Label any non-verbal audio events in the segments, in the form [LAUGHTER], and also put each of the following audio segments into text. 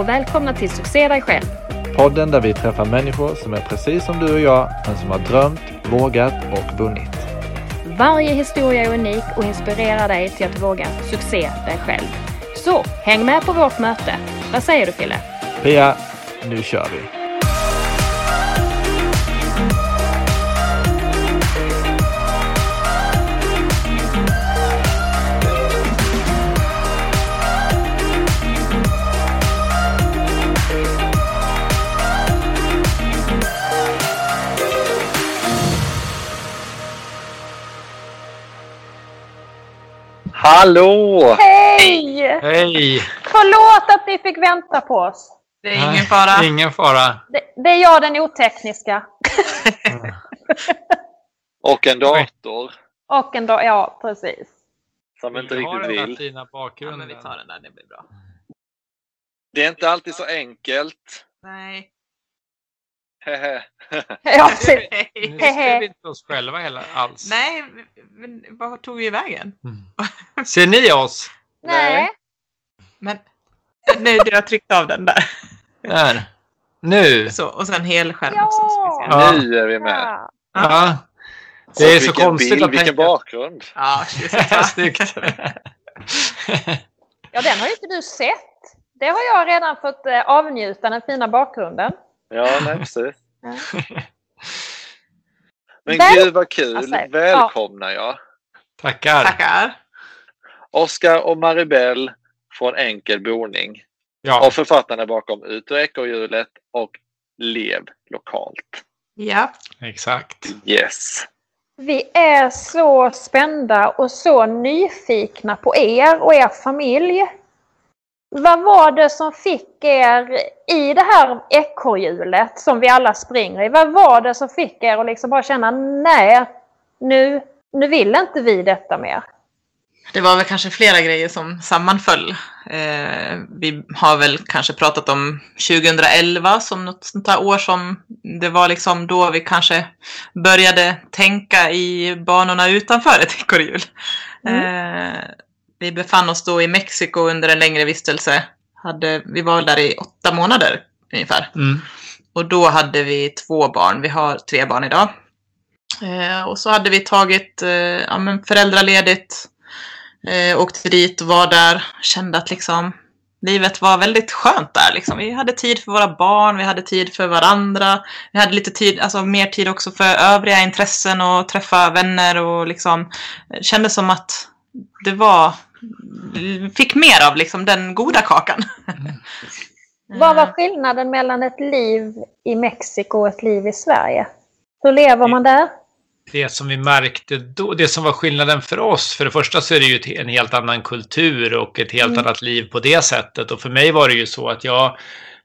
och välkomna till Succé dig själv. Podden där vi träffar människor som är precis som du och jag, men som har drömt, vågat och vunnit. Varje historia är unik och inspirerar dig till att våga succé dig själv. Så häng med på vårt möte. Vad säger du Fille? Pia, nu kör vi! Hallå! Hej! Hej! Förlåt att ni fick vänta på oss. Det är ingen fara. Ingen fara. Det, det är jag den otekniska. [LAUGHS] Och en dator Och en dag, ja precis. som inte Vi har riktigt den vill. fina Ja, bakgrunden. men vi tar den där, det blir bra. Det är inte alltid så enkelt. Nej. Hehe. Ja. Nu ser vi inte oss själva hela, alls. Nej, men vad tog vi vägen? Ser ni oss? Nej. Men nu, du har tryckt av den där. Där. Nu. Så, och sen helskärm Ja. också. Ja. Nu är vi med. Ja. Ja. Det är Och så vilken konstigt bild, att vilken tänka. bakgrund. Ja, är [LAUGHS] Snyggt. ja, den har ju inte du sett. Det har jag redan fått eh, avnjuta, den fina bakgrunden. Ja, nej precis. [LAUGHS] Ja. Men Väl- gud vad kul. Alltså, ja. Välkomnar jag. Tackar. Tackar. Oskar och Maribel från Enkel boning. Ja. Och författarna bakom Ut ur ekorrhjulet och Lev lokalt. Ja. Exakt. Yes. Vi är så spända och så nyfikna på er och er familj. Vad var det som fick er i det här ekorrhjulet som vi alla springer i? Vad var det som fick er att liksom bara känna nej, nu, nu vill inte vi detta mer? Det var väl kanske flera grejer som sammanföll. Eh, vi har väl kanske pratat om 2011 som något sånt här år som det var liksom då vi kanske började tänka i banorna utanför ett ekorrhjul. Eh, vi befann oss då i Mexiko under en längre vistelse. Hade, vi var där i åtta månader ungefär. Mm. Och då hade vi två barn. Vi har tre barn idag. Eh, och så hade vi tagit eh, ja, men föräldraledigt. Eh, åkte dit och var där. Kände att liksom livet var väldigt skönt där. Liksom. Vi hade tid för våra barn, vi hade tid för varandra. Vi hade lite tid, alltså mer tid också för övriga intressen och träffa vänner och liksom eh, kände som att det var, fick mer av liksom den goda kakan. Vad var skillnaden mellan ett liv i Mexiko och ett liv i Sverige? Hur lever man där? Det som vi märkte då, det som var skillnaden för oss, för det första så är det ju en helt annan kultur och ett helt annat liv på det sättet. Och för mig var det ju så att jag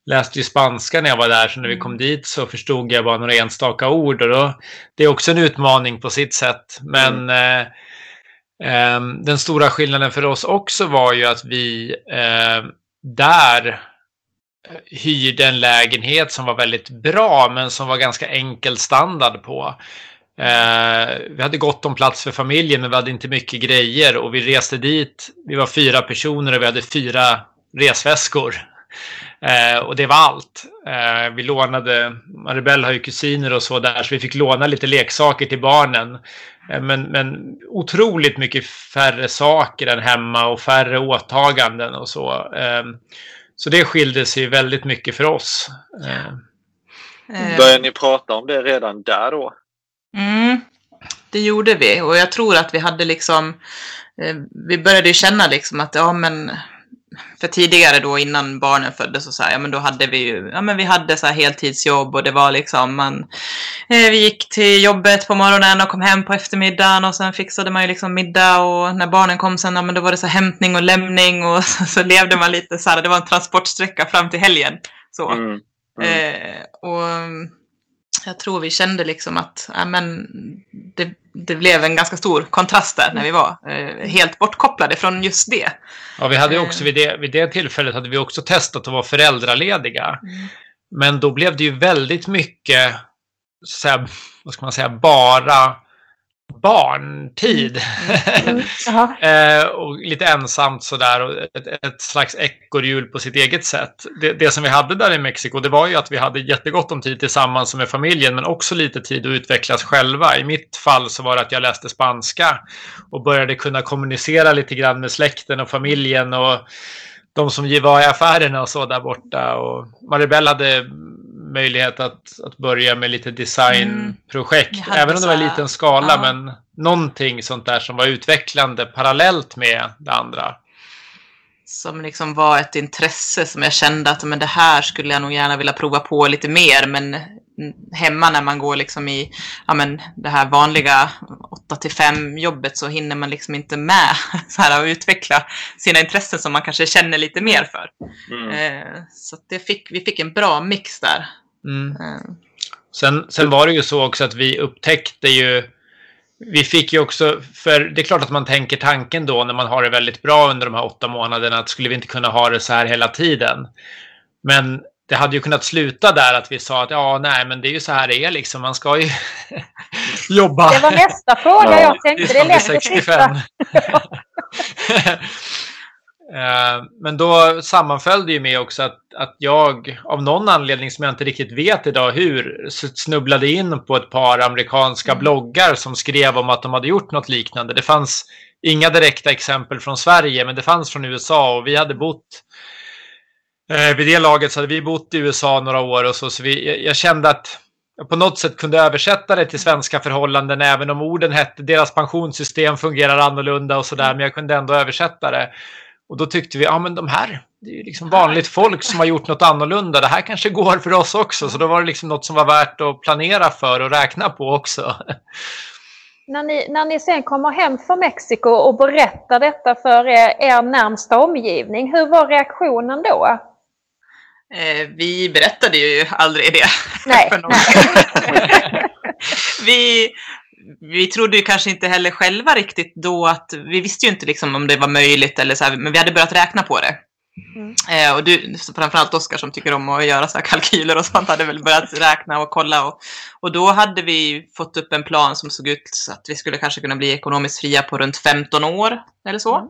läste ju spanska när jag var där, så när vi kom dit så förstod jag bara några enstaka ord. Och då, det är också en utmaning på sitt sätt. Men eh, ehm, Ehm, den stora skillnaden för oss också var ju att vi ehm, där eh, hyrde en lägenhet som var väldigt bra men som var ganska enkel standard på. Eh, vi hade gott om plats för familjen men vi hade inte mycket grejer och vi reste dit. Vi var fyra personer och vi hade fyra resväskor. Eh, och det var allt. Eh, vi lånade, Maribel har ju kusiner och så där så vi fick låna lite leksaker till barnen. Eh, men, men otroligt mycket färre saker än hemma och färre åtaganden och så. Eh, så det skilde sig väldigt mycket för oss. Eh, Börjar ni prata om det redan där då? Mm, det gjorde vi och jag tror att vi hade liksom, eh, vi började ju känna liksom att ja men för tidigare då innan barnen föddes och så här, ja men då hade vi ju, ja men vi hade så här heltidsjobb och det var liksom man, eh, vi gick till jobbet på morgonen och kom hem på eftermiddagen och sen fixade man ju liksom middag och när barnen kom sen, ja men då var det så här hämtning och lämning och [LAUGHS] så, så levde man lite så här, det var en transportsträcka fram till helgen. Så. Mm. Mm. Eh, och jag tror vi kände liksom att ja, men det, det blev en ganska stor kontrast där när vi var eh, helt bortkopplade från just det. Ja, vi hade ju också vid det, vid det tillfället hade vi också testat att vara föräldralediga. Mm. Men då blev det ju väldigt mycket, så här, vad ska man säga, bara barntid. [LAUGHS] Mm. Jaha. eh, och lite ensamt sådär och ett, ett slags ekorrhjul på sitt eget sätt. Det, det som vi hade där i Mexiko det var ju att vi hade jättegott om tid tillsammans med familjen men också lite tid att utvecklas själva. I mitt fall så var det att jag läste spanska och började kunna kommunicera lite grann med släkten och familjen och de som var i affärerna och så där borta. Och Maribel hade möjlighet att, att börja med lite designprojekt. Mm. Även om det var i liten skala, ja. men någonting sånt där som var utvecklande parallellt med det andra. Som liksom var ett intresse som jag kände att men det här skulle jag nog gärna vilja prova på lite mer. Men hemma när man går liksom i ja, men det här vanliga 8 till 5 jobbet så hinner man liksom inte med [LAUGHS] så här, att utveckla sina intressen som man kanske känner lite mer för. Mm. Eh, så att det fick, vi fick en bra mix där. Mm. Eh, Sen, sen var det ju så också att vi upptäckte ju vi fick ju också, för det är klart att man tänker tanken då när man har det väldigt bra under de här åtta månaderna att skulle vi inte kunna ha det så här hela tiden. Men det hade ju kunnat sluta där att vi sa att ja, nej, men det är ju så här det är liksom. Man ska ju [LAUGHS] jobba. Det var nästa fråga Ja, jag tänkte. Det är lätt att sitta. [LAUGHS] [LAUGHS] Eh, Men då sammanföll det ju med också att, att jag av någon anledning som jag inte riktigt vet idag hur snubblade in på ett par amerikanska bloggar som skrev om att de hade gjort något liknande. Det fanns inga direkta exempel från Sverige men det fanns från USA och vi hade bott eh, vid det laget så hade vi bott i USA några år och så, så vi, jag, jag kände att jag på något sätt kunde översätta det till svenska förhållanden även om orden hette deras pensionssystem fungerar annorlunda och sådär men jag kunde ändå översätta det. Och då tyckte vi, ja men de här, det är ju liksom vanligt folk som har gjort något annorlunda. Det här kanske går för oss också. Så då var det liksom något som var värt att planera för och räkna på också. När ni, när ni sen kommer hem från Mexiko och berättar detta för er, er närmsta omgivning, hur var reaktionen då? Eh, vi berättade ju aldrig det. Nej, [LAUGHS] för någon. nej. vi, vi trodde ju kanske inte heller själva riktigt då att, vi visste ju inte liksom om det var möjligt eller så här, men vi hade börjat räkna på det. Mm. Eh, och du, framförallt Oskar som tycker om att göra så här kalkyler och sånt, hade väl börjat räkna och kolla. Och, och då hade vi fått upp en plan som såg ut så att vi skulle kanske kunna bli ekonomiskt fria på runt 15 år eller så.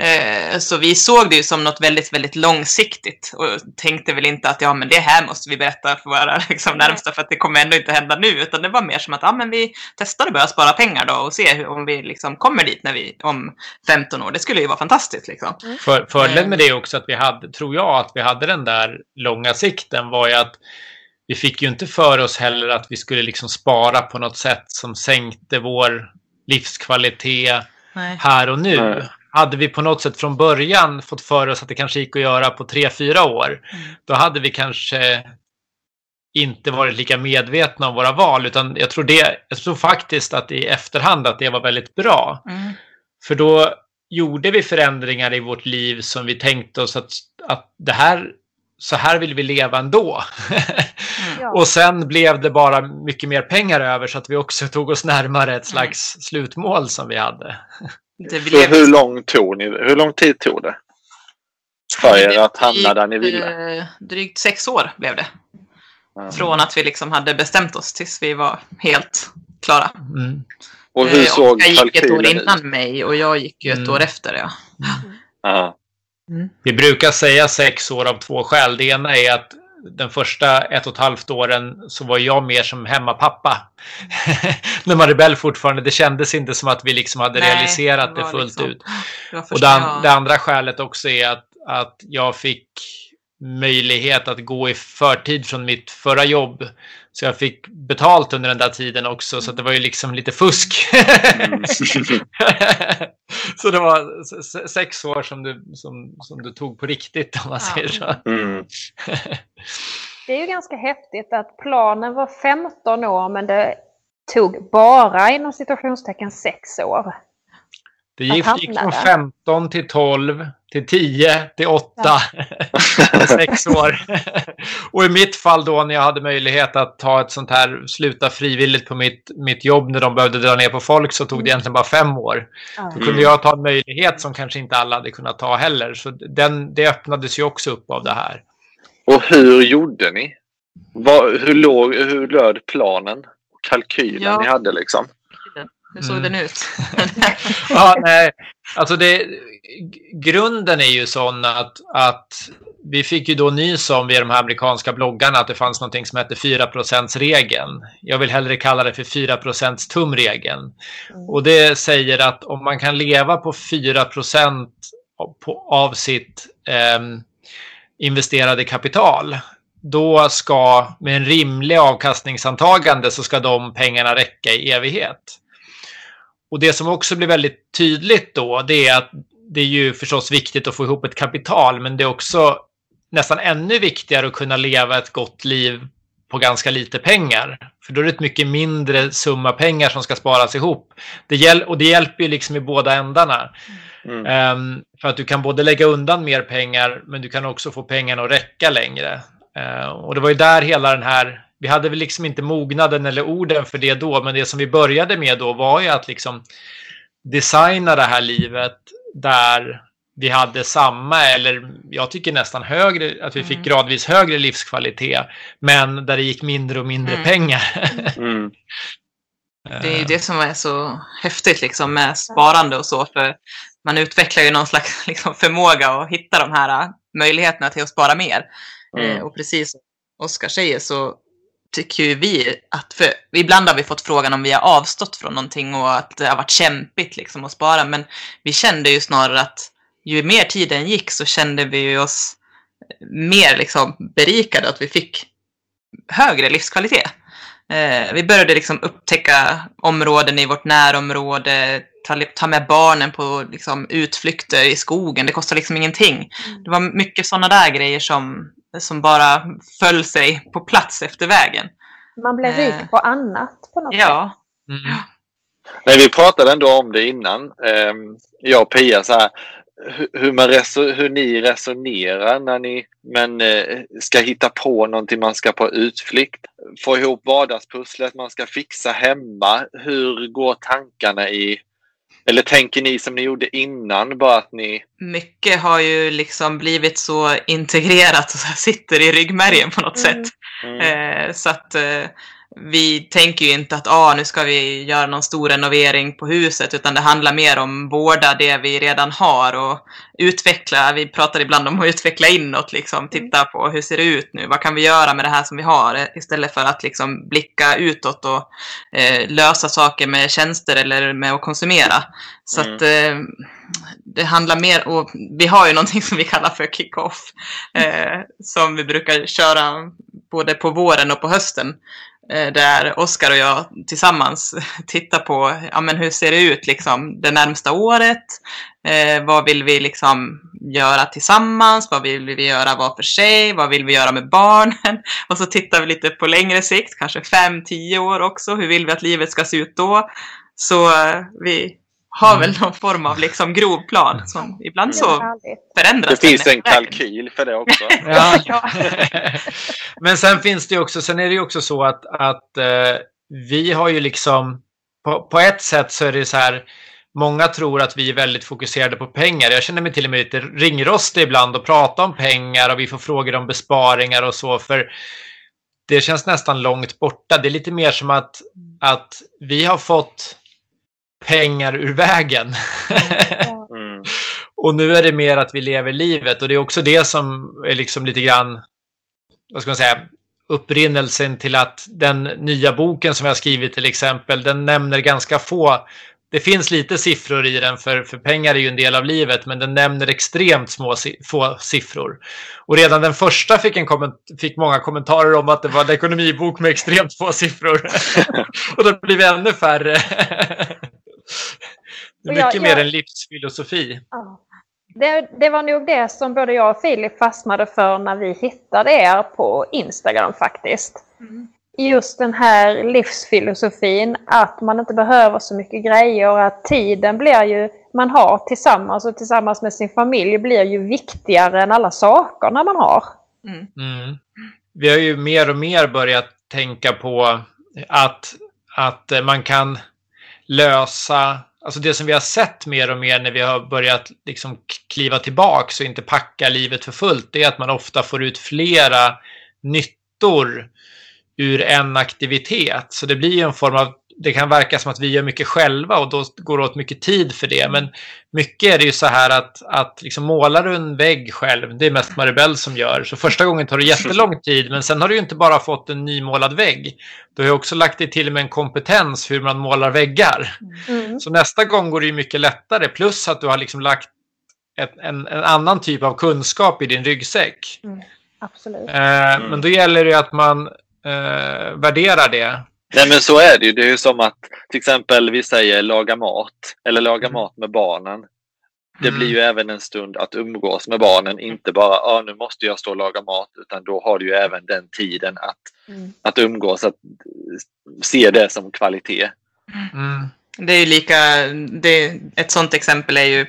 Eh, så vi såg det ju som något väldigt, väldigt långsiktigt och tänkte väl inte att ja, men det här måste vi berätta för våra [LAUGHS] liksom, närmsta för att det kommer ändå inte hända nu, utan det var mer som att ja, men vi testar att börja spara pengar då och se hur, om vi liksom kommer dit när vi om 15 år. Det skulle ju vara fantastiskt liksom. För, fördelen med det också att vi hade, tror jag, att vi hade den där långa sikten var ju att vi fick ju inte för oss heller att vi skulle liksom spara på något sätt som sänkte vår livskvalitet Nej. här och nu. Nej. Hade vi på något sätt från början fått för oss att det kanske gick att göra på tre, fyra år, då hade vi kanske inte varit lika medvetna om våra val. Utan jag tror, det, jag tror faktiskt att i efterhand att det var väldigt bra. Mm. För då gjorde vi förändringar i vårt liv som vi tänkte oss att, att det här, så här vill vi leva ändå. Ja. [LAUGHS] Och sen blev det bara mycket mer pengar över så att vi också tog oss närmare ett slags slutmål som vi hade. Det Så blev hur lång tog ni Hur lång tid tog det? För er att hamna där ni ville? Eh, Drygt sex år blev det. Ja. Från att vi liksom hade bestämt oss tills vi var helt klara. Mm. Och hur Eh, såg jag gick ett år kalkylen ut? innan mig och jag gick ju ett Mm. år efter. Ja. Ja. Vi brukar säga sex år av två skäl. Det ena är att den första ett och ett halvt åren så var jag mer som hemmapappa. [LAUGHS] När Maribel fortfarande, det kändes inte som att vi liksom hade Nej, realiserat det, var fullt liksom- ut. Det Och det, det andra skälet också är att, att jag fick möjlighet att gå i förtid från mitt förra jobb. Så jag fick betalt under den där tiden också, så det var ju liksom lite fusk. Mm. [LAUGHS] så det var sex år som du, som, som du tog på riktigt om man ja. säger så. Mm. det är ju ganska häftigt att planen var 15 år men det tog bara inom situationstecken sex år. Det gick, gick från 15 till 12 till 10 till 8. Ja. [LAUGHS] 6 år. och i mitt fall då när jag hade möjlighet att ta ett sånt här, sluta frivilligt på mitt, mitt jobb när de behövde dra ner på folk så tog det mm. egentligen bara fem år. Ja. Då kunde jag ta en möjlighet som kanske inte alla hade kunnat ta heller. Så den, det öppnades ju också upp av det här. Och hur gjorde ni? Var, hur, låg, hur löd planen? Kalkylen ja. ni hade liksom? Hur såg mm. den ut? [LAUGHS] ja, nej. Alltså det, grunden är ju sån att, att vi fick ju då nys om via de här amerikanska bloggarna att det fanns någonting som hette 4% regeln. Jag vill hellre kalla det för 4 tumregeln. Mm. Och det säger att om man kan leva på 4% av sitt eh, investerade kapital då ska med en rimlig avkastningsantagande så ska de pengarna räcka i evighet. Och det som också blir väldigt tydligt då, det är att det är ju förstås viktigt att få ihop ett kapital, men det är också nästan ännu viktigare att kunna leva ett gott liv på ganska lite pengar. För då är det ett mycket mindre summa pengar som ska sparas ihop. Det hjäl och det hjälper ju liksom i båda ändarna. Mm. Um, för att du kan både lägga undan mer pengar, men du kan också få pengarna att räcka längre. Uh, och det var ju där hela den här vi hade väl liksom inte mognaden eller orden för det då, men det som vi började med då var ju att liksom designa det här livet där vi hade samma, eller jag tycker nästan högre, att vi fick mm. gradvis högre livskvalitet, men där det gick mindre och mindre mm. pengar. mm. Det är ju det som är så häftigt liksom med sparande och så, för man utvecklar ju någon slags [LAUGHS] liksom, förmåga att hitta de här möjligheterna till att spara mer. Mm. Eh, och precis som Oskar säger så tycker ju vi att, för ibland har vi fått frågan om vi har avstått från någonting och att det har varit kämpigt liksom att spara, men vi kände ju snarare att ju mer tiden gick så kände vi oss mer liksom berikade, att vi fick högre livskvalitet. Eh, vi började liksom upptäcka områden i vårt närområde, ta, ta med barnen på liksom utflykter i skogen, det kostar liksom ingenting. Mm. Det var mycket sådana där grejer som som bara föll sig på plats efter vägen. Man blev rik eh. på annat på något ja. sätt. Mm. Nej, vi pratade ändå om det innan, ehm, jag och Pia, så här, hur, man hur ni resonerar när ni men, eh, ska hitta på någonting, man ska på utflykt, få ihop vardagspusslet, man ska fixa hemma. Hur går tankarna i eller tänker ni som ni gjorde innan, bara att ni... Mycket har ju liksom blivit så integrerat och sitter i ryggmärgen på något mm. sätt. Mm. Eh, så att eh, vi tänker ju inte att ah, nu ska vi göra någon stor renovering på huset, utan det handlar mer om vårda det vi redan har och utveckla. Vi pratar ibland om att utveckla inåt, liksom, mm. titta på hur ser det ut nu? Vad kan vi göra med det här som vi har? Istället för att liksom blicka utåt och eh, lösa saker med tjänster eller med att konsumera. Så mm. att eh, det handlar mer, och vi har ju någonting som vi kallar för kick-off, [LAUGHS] eh, som vi brukar köra både på våren och på hösten. Eh, där Oskar och jag tillsammans [LAUGHS] tittar på ja, men hur ser det ut liksom, det närmsta året. Eh, vad vill vi liksom göra tillsammans? Vad vill vi göra var för sig? Vad vill vi göra med barnen? [LAUGHS] Och så tittar vi lite på längre sikt, kanske fem, tio år också. Hur vill vi att livet ska se ut då? Så eh, vi har väl mm. någon form av liksom grov plan som ibland så förändras. Det finns en kalkyl för det också. [LAUGHS] ja. [LAUGHS] Men sen finns det också, sen är det ju också så att, att eh, vi har ju liksom, på, på ett sätt så är det så här, Många tror att vi är väldigt fokuserade på pengar. Jag känner mig till och med lite ringrostig ibland och prata om pengar och vi får frågor om besparingar och så. För det känns nästan långt borta. Det är lite mer som att, att vi har fått pengar ur vägen. [LAUGHS] Mm. och nu är det mer att vi lever livet och det är också det som är liksom lite grann, vad ska man säga, upprinnelsen till att den nya boken som jag skrivit till exempel, den nämner ganska få det finns lite siffror i den, för, för pengar är ju en del av livet, men den nämner extremt små, få siffror. Och redan den första fick, en komment, fick många kommentarer om att det var en ekonomibok med extremt få siffror. [LAUGHS] och då blir vi ännu färre. Det är mycket jag, mer en livsfilosofi. Ja. Det, det, var nog det som både jag och Filip fastnade för när vi hittade er på Instagram faktiskt. Mm just den här livsfilosofin att man inte behöver så mycket grejer och att tiden blir ju man har tillsammans och tillsammans med sin familj blir ju viktigare än alla saker när man har. Mm. Mm. Vi har ju mer och mer börjat tänka på att, att man kan lösa Alltså det som vi har sett mer och mer när vi har börjat liksom kliva tillbaks och inte packa livet för fullt, det är att man ofta får ut flera nyttor ur en aktivitet. Så det blir ju en form av, det kan verka som att vi gör mycket själva och då går det åt mycket tid för det. Men mycket är det ju så här att, att liksom målar du en vägg själv, det är mest Maribel som gör. Så första gången tar det jättelång tid, men sen har du ju inte bara fått en nymålad vägg. Du har ju också lagt dig till med en kompetens hur man målar väggar. Mm. Så nästa gång går det ju mycket lättare, plus att du har liksom lagt ett, en, en, annan typ av kunskap i din ryggsäck. Mm. Absolut. Eh, men då gäller det att man eh, värderar det. Nej men så är det ju. Det är ju som att till exempel vi säger laga mat eller laga mm. mat med barnen. Det mm. blir ju även en stund att umgås med barnen, inte bara ah, nu måste jag stå och laga mat, utan då har du ju även den tiden att, mm. att umgås, att se det som kvalitet. Mm. Det är ju lika, det, ett sånt exempel är ju,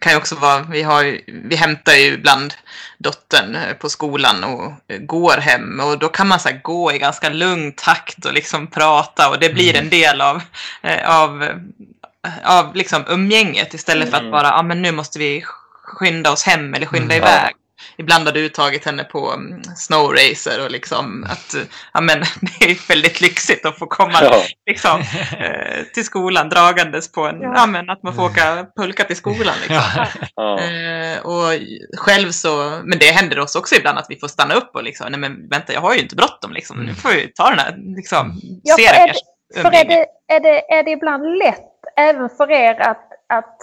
kan ju också vara, vi, har, vi hämtar ju ibland dottern på skolan och går hem och då kan man så gå i ganska lugn takt och liksom prata och det blir mm. en del av, eh, av, av liksom umgänget istället för att mm. bara, ja ah, men nu måste vi skynda oss hem eller skynda mm. iväg ibland har du tagit henne på um, snowracer och liksom att ja, men, [LAUGHS] det är väldigt lyxigt att få komma ja. liksom, eh, till skolan dragandes på en, ja. ja. men att man får åka pulka till skolan. Liksom. Ja. Eh, och själv så, men det händer oss också ibland att vi får stanna upp och liksom, nej men vänta jag har ju inte bråttom liksom, nu får vi ta den här liksom, ja, för är det, för är det, är, det, är det ibland lätt även för er att, att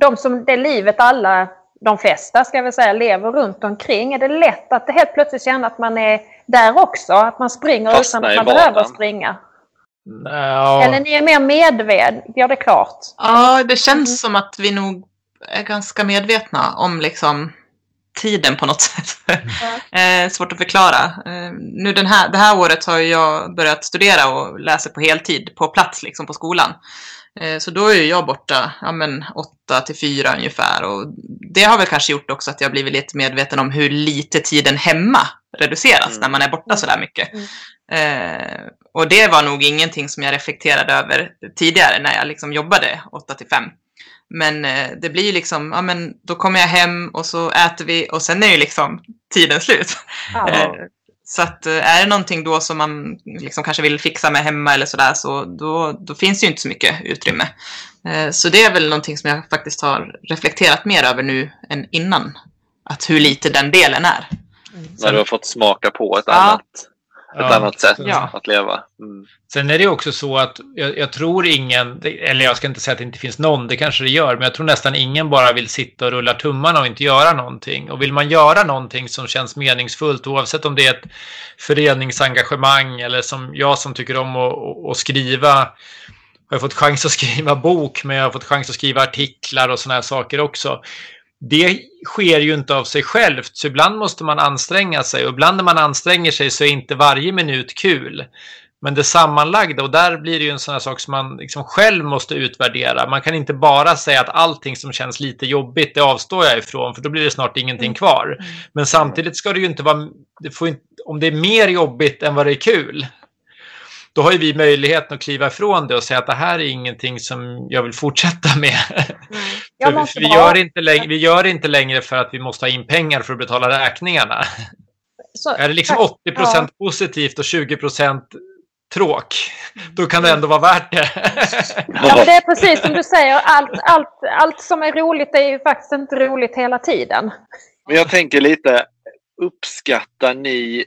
de som det livet alla de flesta ska vi säga lever runt omkring. Är det lätt att det helt plötsligt känna att man är där också? Att man springer Fastna utan att man behöver springa? No. Eller ni är mer medved, gör det klart? Ja, det känns mm. som att vi nog är ganska medvetna om liksom tiden på något [LAUGHS] sätt. Mm. eh, svårt att förklara. Eh, nu den här, det här året har jag börjat studera och läser på heltid på plats liksom på skolan. Eh, så då är jag borta ja, men, 8 till 4 ungefär. Och det har väl kanske gjort också att jag blivit lite medveten om hur lite tiden hemma reduceras mm. när man är borta så där mycket. Mm. Eh, och det var nog ingenting som jag reflekterade över tidigare när jag liksom jobbade 8 till 5. Men eh, det blir ju liksom, ja men då kommer jag hem och så äter vi och sen är ju liksom tiden slut. Ja. Så att eh, är det någonting då som man liksom kanske vill fixa med hemma eller sådär så då, då finns det ju inte så mycket utrymme. Eh, så det är väl någonting som jag faktiskt har reflekterat mer över nu än innan. Att hur lite den delen är. Mm. När du har fått smaka på ett ja. annat ja, annat sätt ja. att leva. Mm. Sen är det också så att jag, jag, tror ingen, eller jag ska inte säga att det inte finns någon, det kanske det gör, men jag tror nästan ingen bara vill sitta och rulla tummarna och inte göra någonting. Och vill man göra någonting som känns meningsfullt, oavsett om det är ett föreningsengagemang eller som jag som tycker om att, att, skriva, har jag fått chans att skriva bok, men jag har fått chans att skriva artiklar och sådana här saker också det sker ju inte av sig självt, så ibland måste man anstränga sig och ibland när man anstränger sig så är inte varje minut kul. Men det sammanlagda, och där blir det ju en sån här sak som man liksom själv måste utvärdera. Man kan inte bara säga att allting som känns lite jobbigt, det avstår jag ifrån, för då blir det snart ingenting mm. kvar. Men samtidigt ska det ju inte vara, det inte, om det är mer jobbigt än vad det är kul, då har ju vi möjligheten att kliva ifrån det och säga att det här är ingenting som jag vill fortsätta med. Mm. [LAUGHS] vi, gör inte längre, vi gör inte längre för att vi måste ha in pengar för att betala räkningarna. Så, är det liksom 80 procent ja. positivt och 20 procent tråk, då kan det ändå vara värt det. ja, det är precis som du säger, allt, allt, allt som är roligt är ju faktiskt inte roligt hela tiden. Men jag tänker lite, uppskattar ni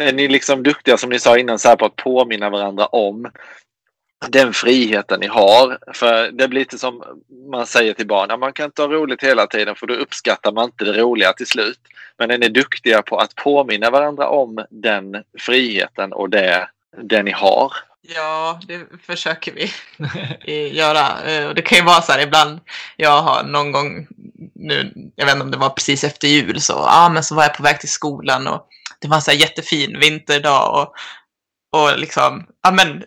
är ni liksom duktiga som ni sa innan så här på att påminna varandra om den friheten ni har. För det blir lite som man säger till barn, man kan inte ha roligt hela tiden för då uppskattar man inte det roliga till slut. Men är ni duktiga på att påminna varandra om den friheten och det, det ni har. Ja, det försöker vi [LAUGHS] göra. Eh, det kan ju vara så här ibland, jag har någon gång nu, jag vet inte om det var precis efter jul, så, ja, men så var jag på väg till skolan och det var en så här jättefin vinterdag och, och liksom, ja men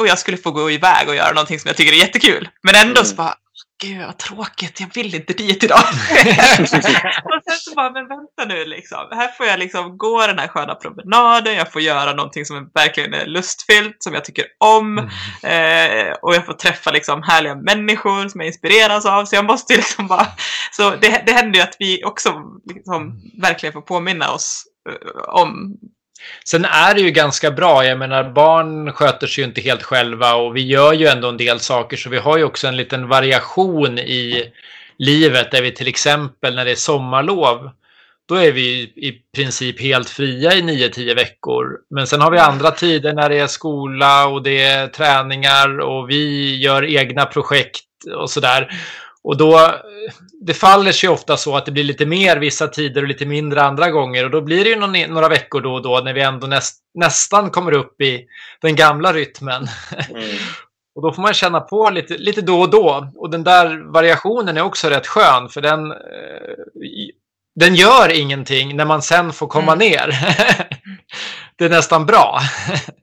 och jag skulle få gå iväg och göra någonting som jag tycker är jättekul. Men ändå mm. så bara, gud vad tråkigt, jag vill inte dit idag. [LAUGHS] och sen så bara, men vänta nu liksom. Här får jag liksom gå den här sköna promenaden, jag får göra någonting som verkligen är lustfyllt, som jag tycker om. Mm. Eh, och jag får träffa liksom härliga människor som jag inspireras av. Så jag måste liksom bara, så det, det händer ju att vi också liksom verkligen får påminna oss eh, om Sen är det ju ganska bra. Jag menar, barn sköter sig ju inte helt själva och vi gör ju ändå en del saker. Så vi har ju också en liten variation i livet där vi till exempel när det är sommarlov då är vi i princip helt fria i 9-10 veckor. Men sen har vi andra tider när det är skola och det är träningar och vi gör egna projekt och sådär. Och då, det faller sig ofta så att det blir lite mer vissa tider och lite mindre andra gånger. Och då blir det ju någon, några veckor då och då när vi ändå näst, nästan kommer upp i den gamla rytmen. Mm. [LAUGHS] och då får man känna på lite, lite då och då. Och den där variationen är också rätt skön för den, eh, den gör ingenting när man sen får komma mm. ner. [LAUGHS] det är nästan bra.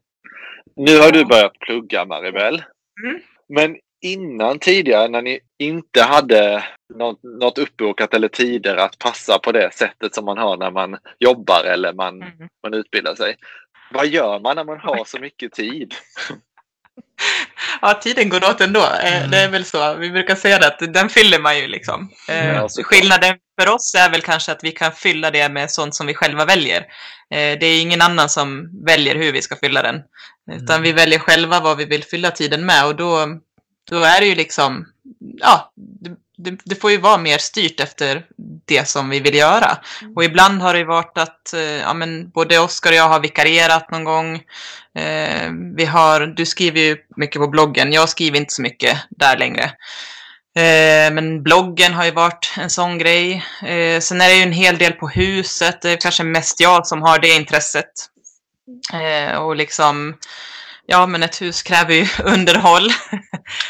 [LAUGHS] nu har du börjat plugga Maribel. Mm. Men innan tidigare när ni inte hade något, något uppbokat eller tider att passa på det sättet som man har när man jobbar eller man, mm. man utbildar sig. Vad gör man när man har så mycket tid? [LAUGHS] Ja, tiden går åt ändå. Eh, mm. Det är väl så. Vi brukar säga det att den fyller man ju liksom. Eh, ja, Skillnaden för oss är väl kanske att vi kan fylla det med sånt som vi själva väljer. Eh, det är ingen annan som väljer hur vi ska fylla den. Utan mm. vi väljer själva vad vi vill fylla tiden med och då då är det ju liksom, ja, det, det, får ju vara mer styrt efter det som vi vill göra. Mm. Och ibland har det varit att eh, ja, men både Oskar och jag har vikarierat någon gång. Eh, vi har, du skriver ju mycket på bloggen, jag skriver inte så mycket där längre. Eh, men bloggen har ju varit en sån grej. Eh, sen är det ju en hel del på huset, det är kanske mest jag som har det intresset. Eh, och liksom Ja, men ett hus kräver ju [LAUGHS] underhåll.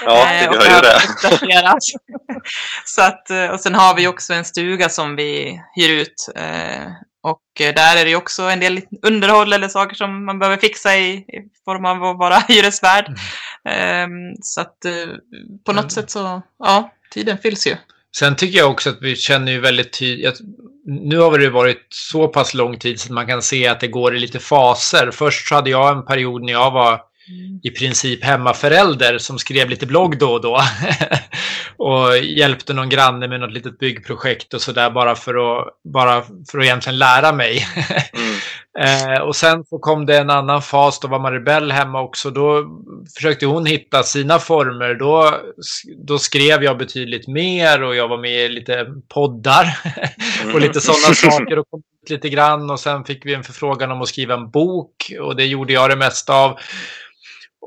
Ja, det eh, gör ju det. [LAUGHS] Så att, eh, och sen har vi också en stuga som vi hyr ut. Eh, och där är det också en del underhåll eller saker som man behöver fixa i, i form av att vara [LAUGHS] hyresvärd. Mm. Ehm, så att på något mm. sätt så, ja, tiden fylls ju. Sen tycker jag också att vi känner ju väldigt tydligt, nu har det varit så pass lång tid så man kan se att det går i lite faser. Först så hade jag en period när jag var. I princip hemmaförälder som skrev lite blogg då och då. [LAUGHS] och hjälpte någon granne med något litet byggprojekt och sådär bara för att, bara för att egentligen lära mig. mm. [LAUGHS] eh, och sen så kom det en annan fas, då var Maribel hemma också. Då försökte hon hitta sina former. Då, då skrev jag betydligt mer och jag var med i lite poddar [LAUGHS] och lite sådana saker. Och kom lite grann och sen fick vi en förfrågan om att skriva en bok och det gjorde jag det mesta av.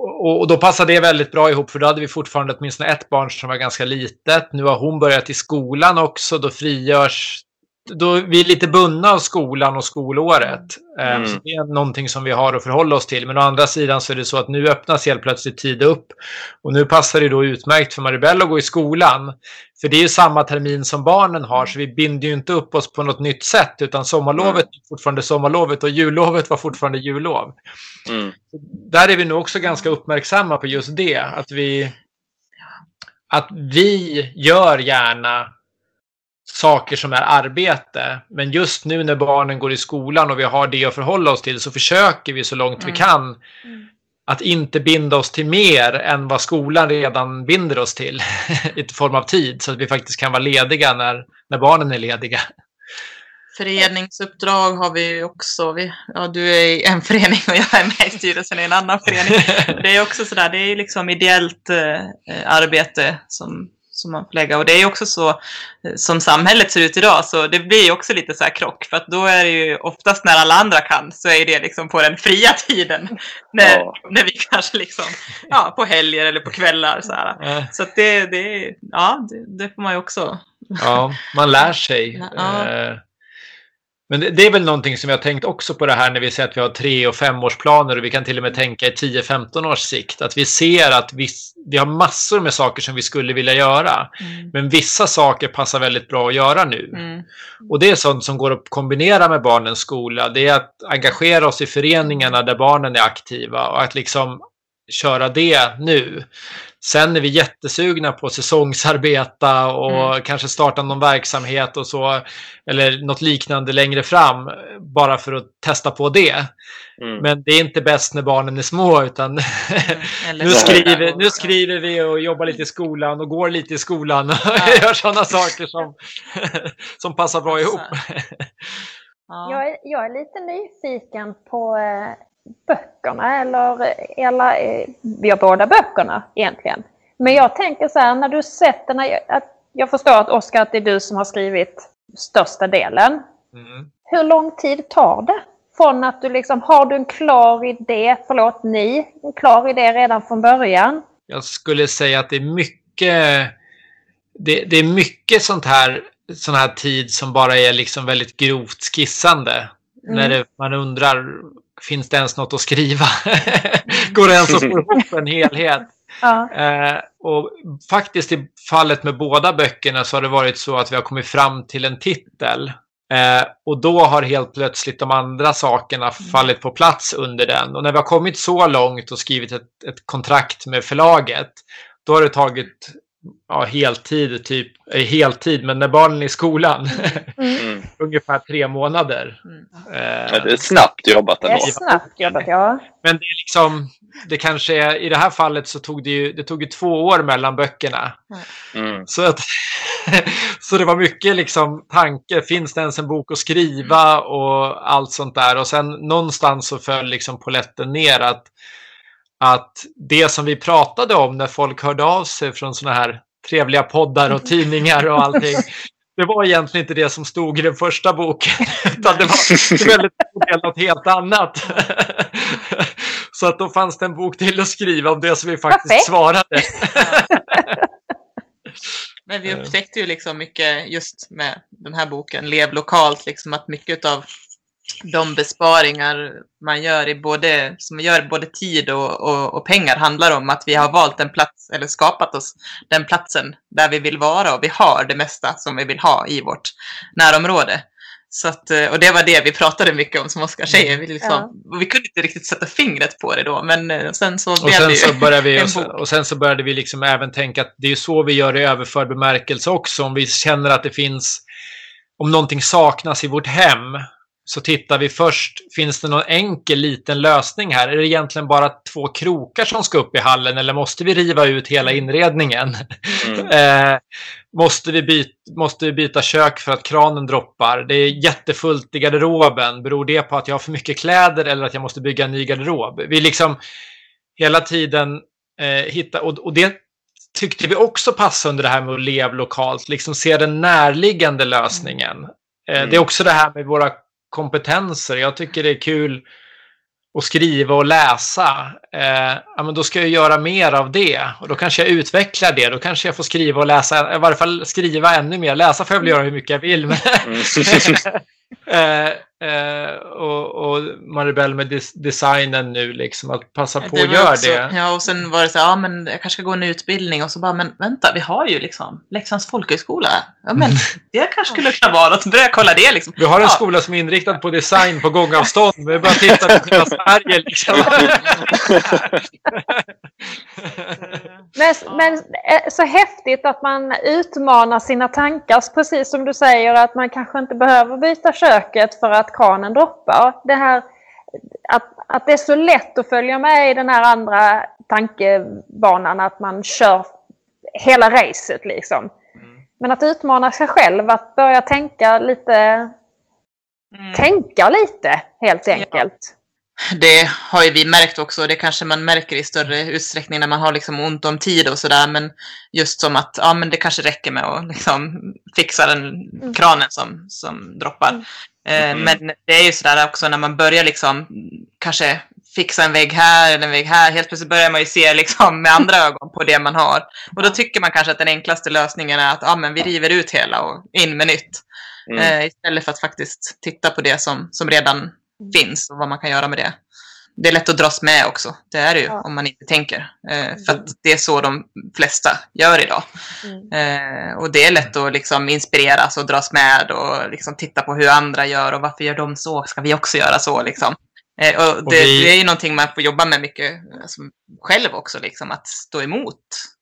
Och, och, då passade det väldigt bra ihop för då hade vi fortfarande åtminstone ett barn som var ganska litet. Nu har hon börjat i skolan också. Då frigörs... Då vi är lite bundna av skolan och skolåret. Eh, mm. Så det är någonting som vi har att förhålla oss till. Men å andra sidan så är det så att nu öppnas helt plötsligt tid upp. Och nu passar det då utmärkt för Maribel att gå i skolan. För det är ju samma termin som barnen har, så vi binder ju inte upp oss på något nytt sätt, utan sommarlovet mm. är fortfarande sommarlovet och jullovet var fortfarande jullov. Mm. Där är vi nog också ganska uppmärksamma på just det, att vi, att vi gör gärna saker som är arbete. Men just nu när barnen går i skolan och vi har det att förhålla oss till så försöker vi så långt mm. vi kan mm att inte binda oss till mer än vad skolan redan binder oss till [LAUGHS] i form av tid så att vi faktiskt kan vara lediga när, när barnen är lediga. Föreningsuppdrag har vi också. Vi, ja, du är i en förening och jag är med i styrelsen i en annan förening. [LAUGHS] Det är också sådär, det är liksom ideellt eh, arbete som som man får lägga. Och det är ju också så eh, som samhället ser ut idag, så det blir ju också lite så här krock. För att då är det ju oftast när alla andra kan, så är det liksom på den fria [LAUGHS] tiden. När, Ja. när vi kanske liksom, ja, på helger eller på kvällar så här. Eh, Så det, det, ja, det, det får man ju också. Ja, man lär sig. Ja. Eh, Men det, det är väl någonting som jag har tänkt också på det här när vi säger att vi har tre och femårsplaner och vi kan till och med tänka i 10-15 års sikt. Att vi ser att vi, vi har massor med saker som vi skulle vilja göra. Men vissa saker passar väldigt bra att göra nu. Mm. Och det är sånt som går att kombinera med barnens skola. Det är att engagera oss i föreningarna där barnen är aktiva och att liksom köra det nu. Sen är vi jättesugna på säsongsarbeta och kanske starta någon verksamhet och så, eller något liknande längre fram, bara för att testa på det. Mm. Men det är inte bäst när barnen är små, utan [LAUGHS] nu, skriver, nu skriver vi och jobbar lite i skolan och går lite i skolan och [LAUGHS] gör sådana saker som, [LAUGHS] som passar bra ihop. Ja. Jag är, jag är lite nyfiken på eh, böckerna, eller, eller eh, vi har båda böckerna egentligen. Men jag tänker så här, när du sätter, när jag, att, jag förstår att Oskar, att det är du som har skrivit största delen. Mm. Hur lång tid tar det? Från att du liksom, har du en klar idé, förlåt ni, en klar idé redan från början? Jag skulle säga att det är mycket, det, det är mycket sånt här, sån här tid som bara är liksom väldigt grovt skissande. Mm. När det, man undrar, finns det ens något att skriva? [LAUGHS] Går det ens att få [LAUGHS] ihop en helhet? Ja. Eh, och faktiskt i fallet med båda böckerna så har det varit så att vi har kommit fram till en titel. Eh, och då har helt plötsligt de andra sakerna fallit på plats under den. Och när vi har kommit så långt och skrivit ett, ett kontrakt med förlaget, då har det tagit ja, heltid, typ, eh, heltid, men när barnen är i skolan, [LAUGHS] Mm. ungefär tre månader. Mm. Eh, det är snabbt jobbat Det ändå. är snabbt jobbat, ja. Men det är liksom, det kanske är, i det här fallet så tog det ju, det tog ju två år mellan böckerna. Mm. Så, att, [LAUGHS] så det var mycket liksom tanke, finns det ens en bok att skriva och allt sånt där. Och sen någonstans så föll liksom poletten ner att, att det som vi pratade om när folk hörde av sig från såna här trevliga poddar och tidningar och allting. [LAUGHS] Det var egentligen inte det som stod i den första boken, utan det var väldigt något helt annat. [LAUGHS] Så att då fanns det en bok till att skriva om det som vi faktiskt Perfekt. svarade. [LAUGHS] Men vi Eh. upptäckte ju liksom mycket just med den här boken, Lev lokalt, liksom att mycket av de besparingar man gör i både, som gör både tid och, och, och pengar handlar om att vi har valt en plats, eller skapat oss den platsen där vi vill vara och vi har det mesta som vi vill ha i vårt närområde. Så att, och det var det vi pratade mycket om som Oskar säger. Vi, liksom, och vi kunde inte riktigt sätta fingret på det då, men eh, sen så Och sen, det så började vi, och, sen, och sen så började vi liksom även tänka att det är ju så vi gör i överförd bemärkelse också. Om vi känner att det finns, om någonting saknas i vårt hem, så tittar vi först, finns det någon enkel liten lösning här? Är det egentligen bara två krokar som ska upp i hallen eller måste vi riva ut hela inredningen? Mm. [LAUGHS] Eh, måste, vi byta, måste vi byta kök för att kranen droppar? Det är jättefullt i garderoben. Beror det på att jag har för mycket kläder eller att jag måste bygga en ny garderob? Vi liksom hela tiden eh, hitta, och, och det tyckte vi också passade under det här med att leva lokalt, liksom se den närliggande lösningen. Mm. Det är också det här med våra kompetenser. Jag tycker det är kul att skriva och läsa. Eh, ja, men då ska jag göra mer av det och då kanske jag utvecklar det. Då kanske jag får skriva och läsa, i varje fall skriva ännu mer. Läsa får jag väl göra hur mycket jag vill. Men Mm. [LAUGHS] [LAUGHS] eh, eh, och, och Maribel med des- designen nu, liksom att passa på att göra det. Ja, och sen var det så ja men jag kanske ska gå en utbildning och så bara, men vänta, vi har ju liksom Leksands folkhögskola. Ja, men det kanske skulle kunna vara något. Börja kolla det liksom. Vi har en ja. skola som är inriktad på design på gångavstånd. Vi bara tittar på hela Sverige liksom. [LAUGHS] [LAUGHS] Men, men eh, så häftigt att man utmanar sina tankar, precis som du säger att man kanske inte behöver byta köket för att kranen droppar. Det här att, att det är så lätt att följa med i den här andra tankebanan, att man kör hela racet liksom. Men att utmana sig själv, att börja tänka lite, Mm. tänka lite helt enkelt. Det har ju vi märkt också, det kanske man märker i större utsträckning när man har liksom ont om tid och sådär, men just som att ja, men det kanske räcker med att liksom fixa den Mm. kranen som, som droppar. Eh, Mm. Men det är ju sådär också när man börjar liksom kanske fixa en vägg här eller en vägg här, helt plötsligt börjar man ju se liksom med andra [LAUGHS] ögon på det man har. Och då tycker man kanske att den enklaste lösningen är att ja, men vi river ut hela och in med nytt. Mm. Eh, istället för att faktiskt titta på det som, som redan finns och vad man kan göra med det. Det är lätt att dras med också. Det är det ju Ja. om man inte tänker. Eh, för att det är så de flesta gör idag. Mm. Eh, och det är lätt att liksom inspireras och dras med och liksom titta på hur andra gör och varför gör de så? Ska vi också göra så? Liksom. Eh, och det, vi- det är ju någonting man får jobba med mycket alltså, själv också, liksom, att stå emot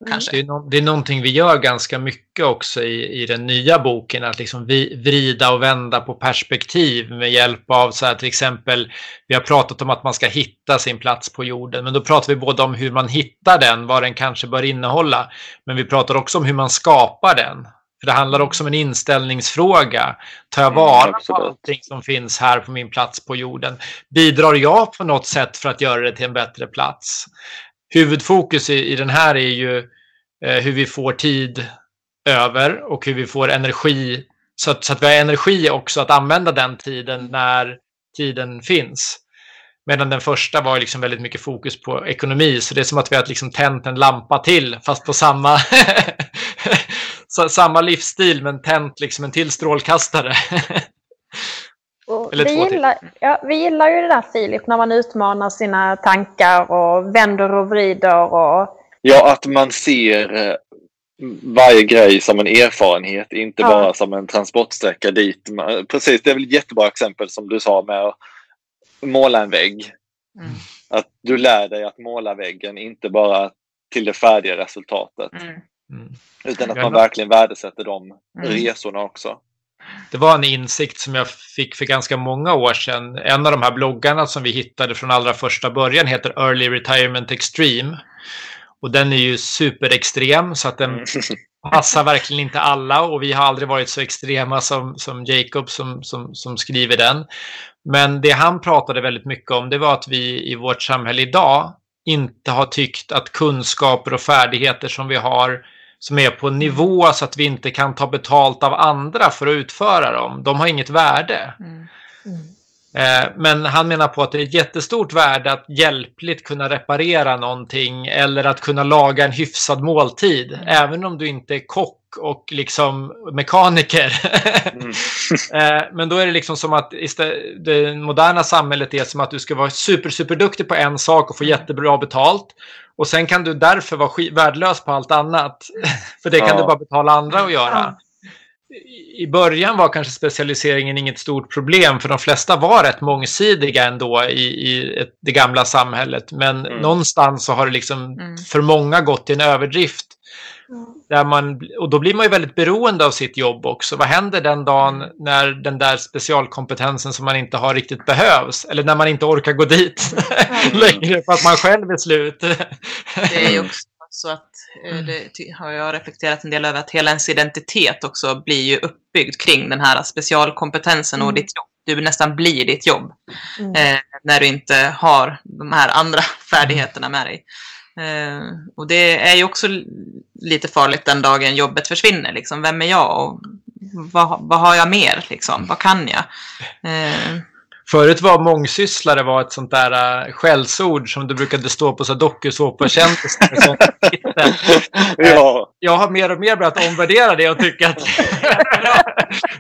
Mm. kanske. Det är, no det är någonting vi gör ganska mycket också i, i den nya boken, att liksom vi, vrida och vända på perspektiv med hjälp av så här, till exempel, vi har pratat om att man ska hitta sin plats på jorden, men då pratar vi både om hur man hittar den, vad den kanske bör innehålla, men vi pratar också om hur man skapar den. För det handlar också om en inställningsfråga. Tar jag Mm, vara på absolut. allting som finns här på min plats på jorden? Bidrar jag på något sätt för att göra det till en bättre plats? Huvudfokus i, i den här är ju eh, hur vi får tid över och hur vi får energi så att, så att vi har energi också att använda den tiden när tiden finns. Medan den första var liksom väldigt mycket fokus på ekonomi, så det är som att vi har liksom tänt en lampa till, fast på samma, [LAUGHS] samma livsstil, men tänt liksom en till strålkastare. [LAUGHS] Vi, två till. gillar, ja, vi gillar ju det där Filip, när man utmanar sina tankar och vänder och vrider. Och, Ja, att man ser eh, varje grej som en erfarenhet, inte Ja. bara som en transportsträcka dit. Precis, det är väl ett jättebra exempel som du sa med att måla en vägg. Mm. Att du lär dig att måla väggen, inte bara till det färdiga resultatet. Mm. Mm. Utan att man verkligen värdesätter de Mm. resorna också. Det var en insikt som jag fick för ganska många år sedan. En av de här bloggarna som vi hittade från allra första början heter Early Retirement Extreme. Och den är ju superextrem så att den Mm. [LAUGHS] passar verkligen inte alla och vi har aldrig varit så extrema som, som Jacob som, som, som skriver den. Men det han pratade väldigt mycket om det var att vi i vårt samhälle idag inte har tyckt att kunskaper och färdigheter som vi har som är på en nivå så att vi inte kan ta betalt av andra för att utföra dem. De har inget värde. Mm. Eh, Men han menar på att det är ett jättestort värde att hjälpligt kunna reparera någonting eller att kunna laga en hyfsad måltid. Även om du inte är kock och liksom mekaniker. Mm. [LAUGHS] Eh, Men då är det liksom som att det moderna samhället är som att du ska vara super, super duktig på en sak och få jättebra betalt. Och sen kan du därför vara värdelös på allt annat. [LAUGHS] För det kan Ja. du bara betala andra att göra. I- början var kanske specialiseringen inget stort problem för de flesta var rätt mångsidiga ändå i, i ett, det gamla samhället. Men Mm. någonstans så har det liksom Mm. för många gått till en överdrift. Där man, och då blir man ju väldigt beroende av sitt jobb också. Vad händer den dagen när den där specialkompetensen som man inte har riktigt behövs? Eller när man inte orkar gå dit [LAUGHS] längre för att man själv är slut. Det är ju [LAUGHS] också så att eh, det ty- har jag reflekterat en del över att hela ens identitet också blir ju uppbyggd kring den här specialkompetensen och Mm. ditt jobb. Du nästan blir ditt jobb Mm. eh, när du inte har de här andra färdigheterna med dig. Eh, och det är ju också lite farligt den dagen jobbet försvinner. Liksom. Vem är jag och vad, vad har jag mer? Liksom? Vad kan jag? Eh, Förut var mångsysslare var ett sånt där uh, skällsord som det brukade stå på dokusåpakändisar. [LAUGHS] ja, Jag har mer och mer börjat omvärdera det och tycka att [LAUGHS]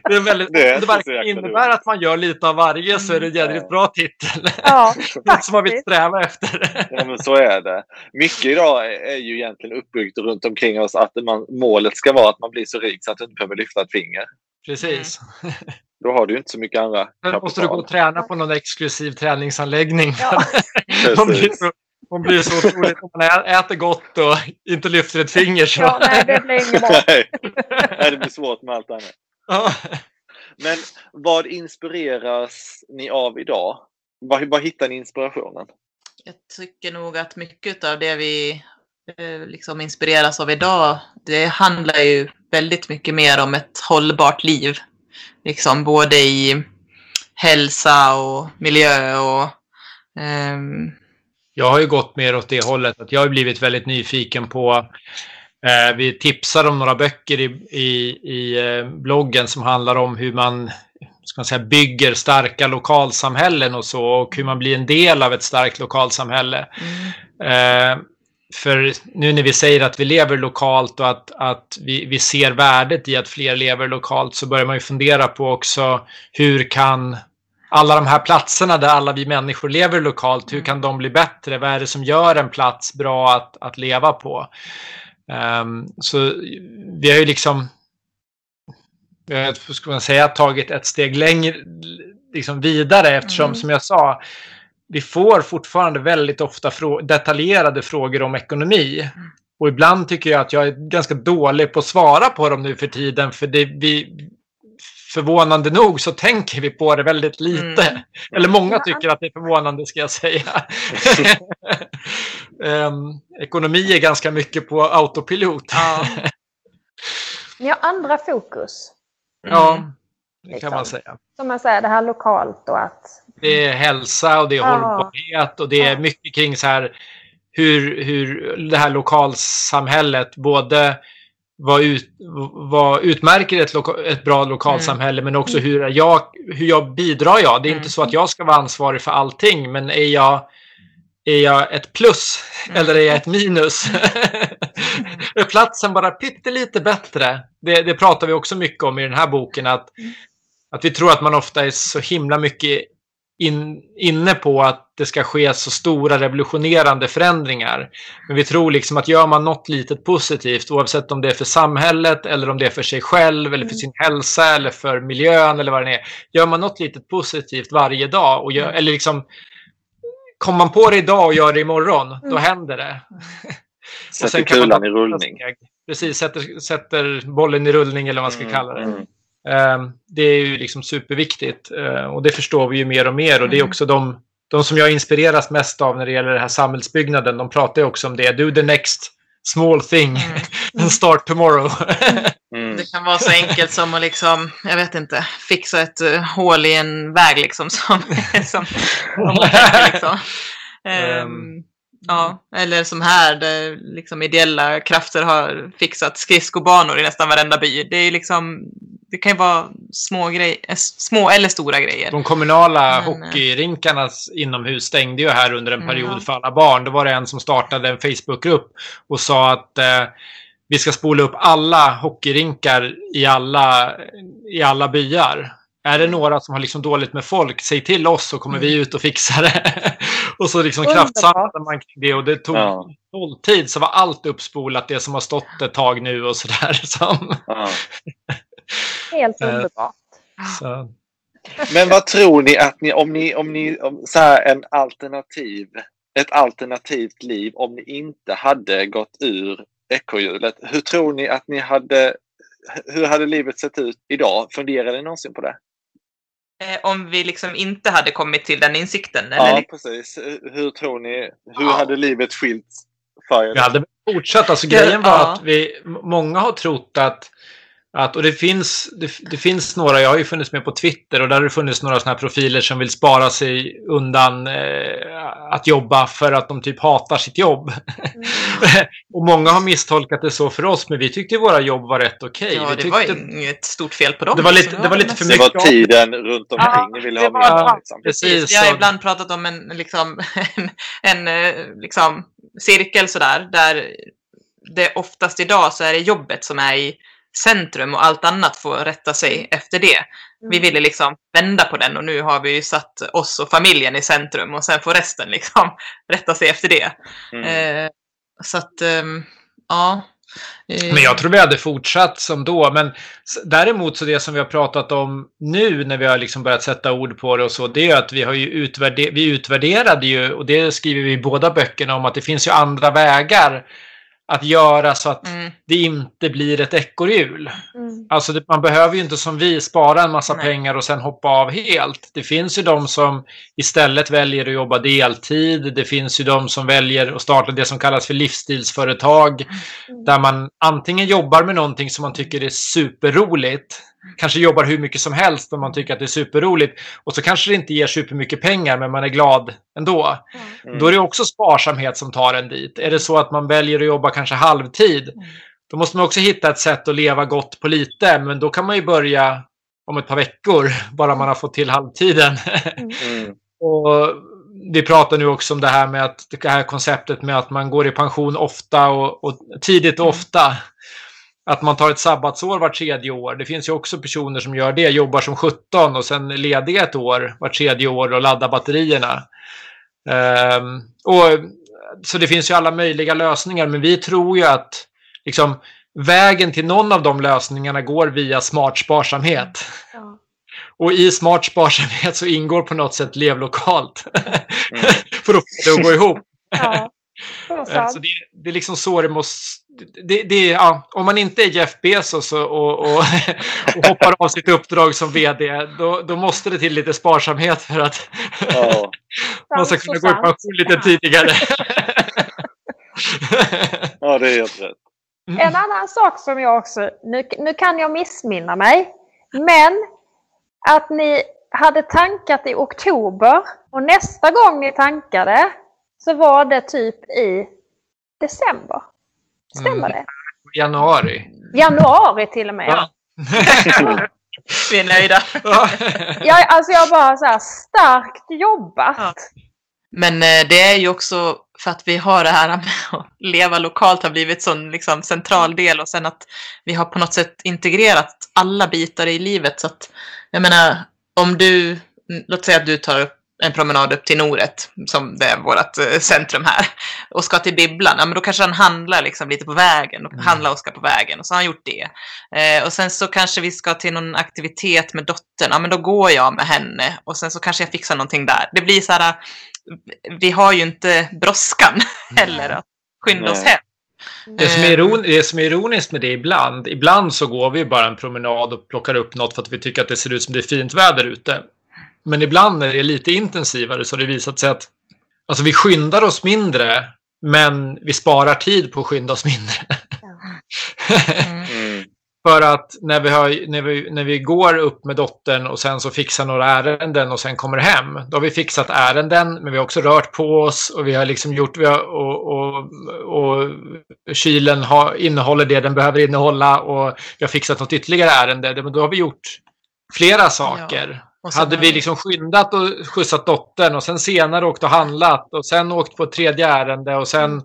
det är väldigt, Det är om det verkligen innebär att man gör lite av varje så är det en jädrigt bra titel. Ja, [LAUGHS] är som man vill sträva efter. ja, men så är det. Mycket idag är- ju egentligen uppbyggt runt omkring oss att man, målet ska vara att man blir så rik så att du inte behöver lyfta ett finger. Precis. Då har du inte så mycket andra Sen måste du gå och träna på någon exklusiv träningsanläggning. Ja. [LAUGHS] Man blir så, man blir så otroligt, om man äter gott och inte lyfter ett finger så. Ja, nej, det blir inget bra. Nej. Nej, det blir svårt med allt annat. Ja. Men vad inspireras ni av idag? Var, var hittar ni inspirationen? Jag tycker nog att mycket av det vi eh, liksom inspireras av idag, det handlar ju väldigt mycket mer om ett hållbart liv. Liksom både i hälsa och miljö och Um... Jag har ju gått mer åt det hållet att jag har blivit väldigt nyfiken på eh, vi tipsar om några böcker i, i, i eh, bloggen som handlar om hur man ska man säga, bygger starka lokalsamhällen och så och hur man blir en del av ett starkt lokalsamhälle. Mm. Eh, för nu när vi säger att vi lever lokalt och att, att vi, vi ser värdet i att fler lever lokalt så börjar man ju fundera på också hur kan alla de här platserna där alla vi människor lever lokalt, hur kan de bli bättre? Vad är det som gör en plats bra att, att leva på? Um, så vi har ju liksom jag ska man säga, tagit ett steg längre, liksom vidare eftersom mm. som jag sa, vi får fortfarande väldigt ofta frå detaljerade frågor om ekonomi. Och ibland tycker jag att jag är ganska dålig på att svara på dem nu för tiden. För det, vi, förvånande nog så tänker vi på det väldigt lite. Mm. [LAUGHS] Eller många tycker att det är förvånande ska jag säga. um, [LAUGHS] ekonomi är ganska mycket på autopilot. Ja. [LAUGHS] Ni har andra fokus. Ja, mm. det liksom. kan man säga. Som man säger, det här lokalt och att... Det är hälsa och det är ja. hållbarhet och det är mycket kring så här hur, hur det här lokalsamhället både vad, ut, vad utmärker ett, loka, ett bra lokalsamhälle mm. men också hur jag, hur jag bidrar jag. Det är mm. inte så att jag ska vara ansvarig för allting men är jag, är jag ett plus mm. eller är jag ett minus? [LAUGHS] är platsen bara pyttelite bättre? Det, det pratar vi också mycket om i den här boken att, mm. att vi tror att man ofta är så himla mycket in, inne på att det ska ske så stora revolutionerande förändringar. Men vi tror liksom att gör man något litet positivt, oavsett om det är för samhället eller om det är för sig själv eller för mm. sin hälsa eller för miljön eller vad det är. Gör man något litet positivt varje dag och gör, mm. eller liksom kommer man på det idag och gör det imorgon, då mm. händer det. Sätter kulan i rullning. Precis, sätter, sätter bollen i rullning eller vad man ska kalla det. Ehm, det är ju liksom superviktigt ehm, och det förstår vi ju mer och mer och det är mm. också de, de som jag inspireras mest av när det gäller den här samhällsbyggnaden. De pratar ju också om det. Do the next small thing mm. [LAUGHS] and start tomorrow. [LAUGHS] Mm. Det kan vara så enkelt som att liksom, jag vet inte, fixa ett uh, hål i en väg liksom. Som, [LAUGHS] som, som liksom. Um, Ja, eller som här där liksom ideella krafter har fixat skridskobanor i nästan varenda by. Det är liksom, det kan ju vara små, grej, eh, små eller stora grejer. De kommunala Men, hockeyrinkarnas inomhus stängde ju här under en period mm. för alla barn. Då var det en som startade en Facebookgrupp och sa att eh, vi ska spola upp alla hockeyrinkar i alla, i alla byar. Är det några som har liksom dåligt med folk, säg till oss så kommer mm. vi ut och fixar det. [LAUGHS] och så liksom kraftsamlade man kring det och det tog ja. nolltid så var allt uppspolat det som har stått ett tag nu och sådär. [LAUGHS] Som... Ja. Helt eh, underbart. Så. Men vad tror ni att ni, om ni, om ni, om så här en alternativ, ett alternativt liv om ni inte hade gått ur ekorrhjulet. Hur tror ni att ni hade, hur hade livet sett ut idag? Funderade ni någonsin på det? Eh, om vi liksom inte hade kommit till den insikten? Ja, eller? precis. Hur tror ni, hur ja. hade livet skilt för er? Vi hade fortsatt. Alltså grejen var ja. att vi, många har trott att att, och det finns, det, det, finns några, jag har ju funnits med på Twitter och där har det funnits några sådana här profiler som vill spara sig undan eh, att jobba för att de typ hatar sitt jobb. Mm. [LAUGHS] och många har misstolkat det så för oss, men vi tyckte våra jobb var rätt okej. Okay. Ja, det tyckte... var inget stort fel på dem. Det var lite, det var lite för mycket. Det var tiden runt omkring ja, ni ville ha med. Ja, liksom. precis. Vi har ibland pratat om en, liksom, en, [LAUGHS] en eh, liksom, cirkel sådär, där det oftast idag så är det jobbet som är i centrum och allt annat får rätta sig mm. efter det. Vi mm. ville liksom vända på den och nu har vi ju satt oss och familjen i centrum och sen får resten [LAUGHS] liksom rätta sig efter det. Mm. Eh, så att, eh, ja. Men jag tror vi hade fortsatt som då. Men däremot så det som vi har pratat om nu när vi har liksom börjat sätta ord på det och så, det är att vi har ju utvärder vi utvärderade ju, och det skriver vi i båda böckerna om, att det finns ju andra vägar att göra så att mm. det inte blir ett ekorrhjul. Mm. Alltså det, man behöver ju inte som vi spara en massa Nej. pengar och sen hoppa av helt. Det finns ju de som istället väljer att jobba deltid. Det finns ju de som väljer att starta det som kallas för livsstilsföretag. Mm. Där man antingen jobbar med någonting som man tycker är superroligt kanske jobbar hur mycket som helst och man tycker att det är superroligt. Och så kanske det inte ger supermycket pengar men man är glad ändå. Mm. Då är det också sparsamhet som tar en dit. Är det så att man väljer att jobba kanske halvtid, då måste man också hitta ett sätt att leva gott på lite. Men då kan man ju börja om ett par veckor, [LAUGHS] bara man har fått till halvtiden. Mm. och vi pratar nu också om det här med att det här konceptet med att man går i pension ofta och, och tidigt och ofta. Att man tar ett sabbatsår var tredje år. Det finns ju också personer som gör det, jobbar som 17 och sen lediga ett år var tredje år och laddar batterierna. Ehm, och, så det finns ju alla möjliga lösningar, men vi tror ju att liksom, vägen till någon av de lösningarna går via smart sparsamhet. Ja. Och i smart sparsamhet så ingår på något sätt lev lokalt. Mm. [LAUGHS] För att få det att gå ihop. Ja. [LAUGHS] Eh. Så det, det är liksom så det måste... Det, det, ja, om man inte är Jeff Bezos och, och, och, [LAUGHS] och hoppar av sitt uppdrag som vd, då, då måste det till lite sparsamhet för att Ja. [LAUGHS] man ska kunna gå i pension lite tidigare. [LAUGHS] ja, det är helt rätt. En annan sak som jag också, nu, nu kan jag missminna mig, men att ni hade tankat i oktober och nästa gång ni tankade så var det typ i december. Stämmer Mm. det? Januari. Januari till och med. Ja. [LAUGHS] Vi är nöjda. [LAUGHS] Ja. Jag, alltså jag bara så här, starkt jobbat. Ja. Men eh, det är ju också för att vi har det här med [LAUGHS] att leva lokalt har blivit sån liksom central del och sen att vi har på något sätt integrerat alla bitar i livet så att jag menar om du, låt säga att du tar upp en promenad upp till Noret, som det är vårt eh, centrum här, och ska till Bibblan, ja men då kanske han handlar liksom lite på vägen, och handlar Oskar på vägen, och så har han gjort det. Eh, och sen så kanske vi ska till någon aktivitet med dottern, ja men då går jag med henne, och sen så kanske jag fixar någonting där. Det blir så här, vi har ju inte brådskan [LAUGHS] heller att skynda oss Nej. hem. Det som, är iron, det som är ironiskt med det ibland, ibland så går vi bara en promenad och plockar upp något för att vi tycker att det ser ut som det är fint väder ute. Men ibland när det är lite intensivare så har det visat sig att alltså vi skyndar oss mindre, men vi sparar tid på att skynda oss mindre. [LAUGHS] Mm. Mm. För att när vi, har, när, vi, när vi går upp med dottern och sen så fixar några ärenden och sen kommer hem. Då har vi fixat ärenden men vi har också rört på oss och vi har liksom gjort vi har, och, och, och kylen har, innehåller det den behöver innehålla och vi har fixat något ytterligare ärende. Men då har vi gjort flera saker. Sen Hade vi liksom skyndat och skjutsat dottern och sen senare åkt och handlat och sen åkt på ett tredje ärende och sen Mm.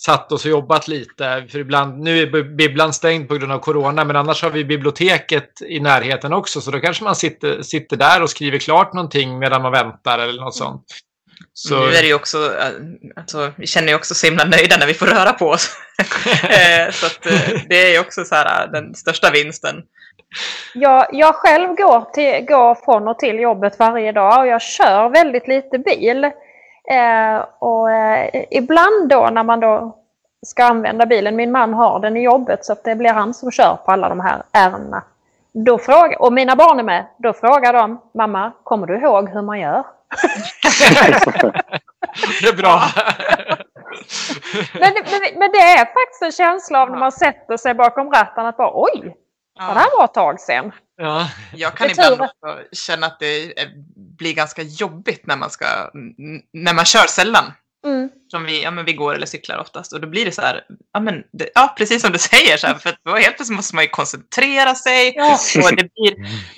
satt oss och jobbat lite. För ibland, nu är bibblan stängd på grund av corona, men annars har vi biblioteket i närheten också. Så då kanske man sitter, sitter där och skriver klart någonting medan man väntar eller något sånt. Så, Nu är det ju också, äh, alltså, vi känner ju också så himla nöjda när vi får röra på oss. [LAUGHS] Eh, så att eh, det är ju också så här äh, den största vinsten. Jag, jag själv går, till, går från och till jobbet varje dag och jag kör väldigt lite bil. Eh, och eh, ibland då när man då ska använda bilen, min man har den i jobbet så att det blir han som kör på alla de här ärendena. Då frågar, och mina barn är med, då frågar de mamma, kommer du ihåg hur man gör? [LAUGHS] det är bra. Men, det- men, men det är faktiskt en känsla av när man sätter sig bakom ratten att bara oj, ja. det här var ett tag sedan. ja. Jag kan ibland också känna att det blir ganska jobbigt när man ska, när man kör sällan. Mm. Som vi, ja men vi går eller cyklar oftast och då blir det så här, ja men, det, ja precis som du [LAUGHS] säger så här, för att helt plötsligt måste man ju koncentrera sig Ja. och det blir,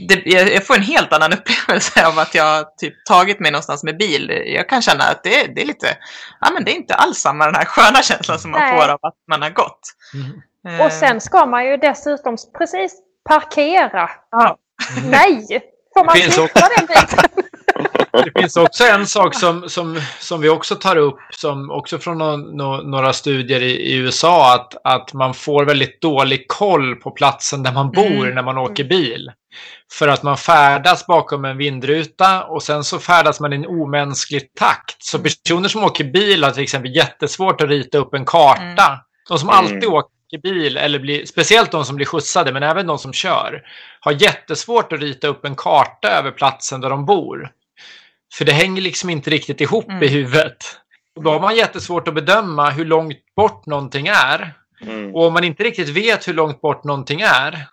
det, jag jag får en helt annan [LAUGHS] upplevelse av att jag typ tagit mig någonstans med bil. Jag kan känna att det, det är lite, ja men det är inte alls samma den här sköna känslan som man Nej. får av att man har gått. Mm. Eh, Och sen ska man ju dessutom precis parkera. ja. Nej! Får man slippa den biten? [LAUGHS] Det finns också en sak som, som, som vi också tar upp, som också från nå- nå- några studier i, i USA, att, att man får väldigt dålig koll på platsen där man bor Mm. när man åker bil. För att man färdas bakom en vindruta och sen så färdas man i en omänsklig takt. Så personer som åker bil har till exempel jättesvårt att rita upp en karta. Mm. De som Mm. alltid åker bil, eller blir, speciellt de som blir skjutsade, men även de som kör, har jättesvårt att rita upp en karta över platsen där de bor. För det hänger liksom inte riktigt ihop Mm. i huvudet. Och då har man jättesvårt att bedöma hur långt bort någonting är. Mm. Och om man inte riktigt vet hur långt bort någonting är,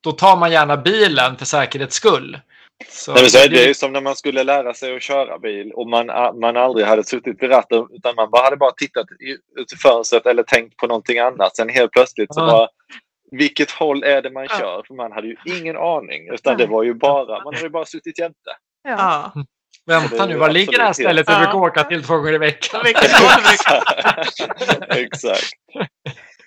då tar man gärna bilen för säkerhets skull. Så Nej, så är det är som när man skulle lära sig att köra bil och man, man aldrig hade suttit vid ratten utan man bara hade bara tittat ut i fönstret eller tänkt på någonting annat. Sen helt plötsligt så bara vilket håll är det man ja. kör? För man hade ju ingen aning utan det var ju bara, man hade ju bara suttit jämte. Ja. Vänta nu, var ligger det här stället jag brukar åka till två gånger i veckan? [LAUGHS] Exakt.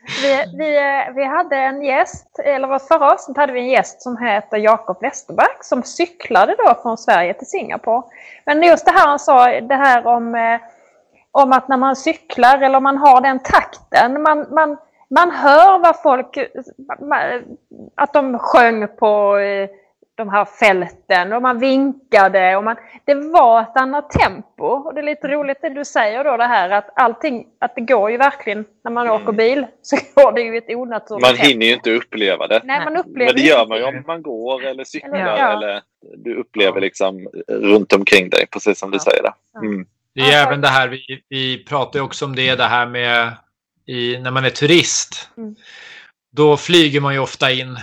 Vi, vi, vi hade en gäst, eller förra avsnittet hade vi en gäst som heter Jakob Westerberg som cyklade då från Sverige till Singapore. Men just det här han sa, det här om, eh, om att när man cyklar eller man har den takten, man, man, man hör vad folk, att de sjöng på eh, de här fälten och man vinkade. Och man, det var ett annat tempo. Och det är lite roligt det du säger då det här att allting, att det går ju verkligen när man mm. åker bil [LAUGHS] så går det ju ett onaturligt Man hinner ju inte uppleva det. Nej, man upplever Men det gör man ju om man går eller cyklar eller, ja. eller du upplever liksom runt omkring dig, precis som du säger. Det. Mm. Det är även det här, vi, vi pratar ju också om det, det här med i, när man är turist. Mm. Då flyger man ju ofta in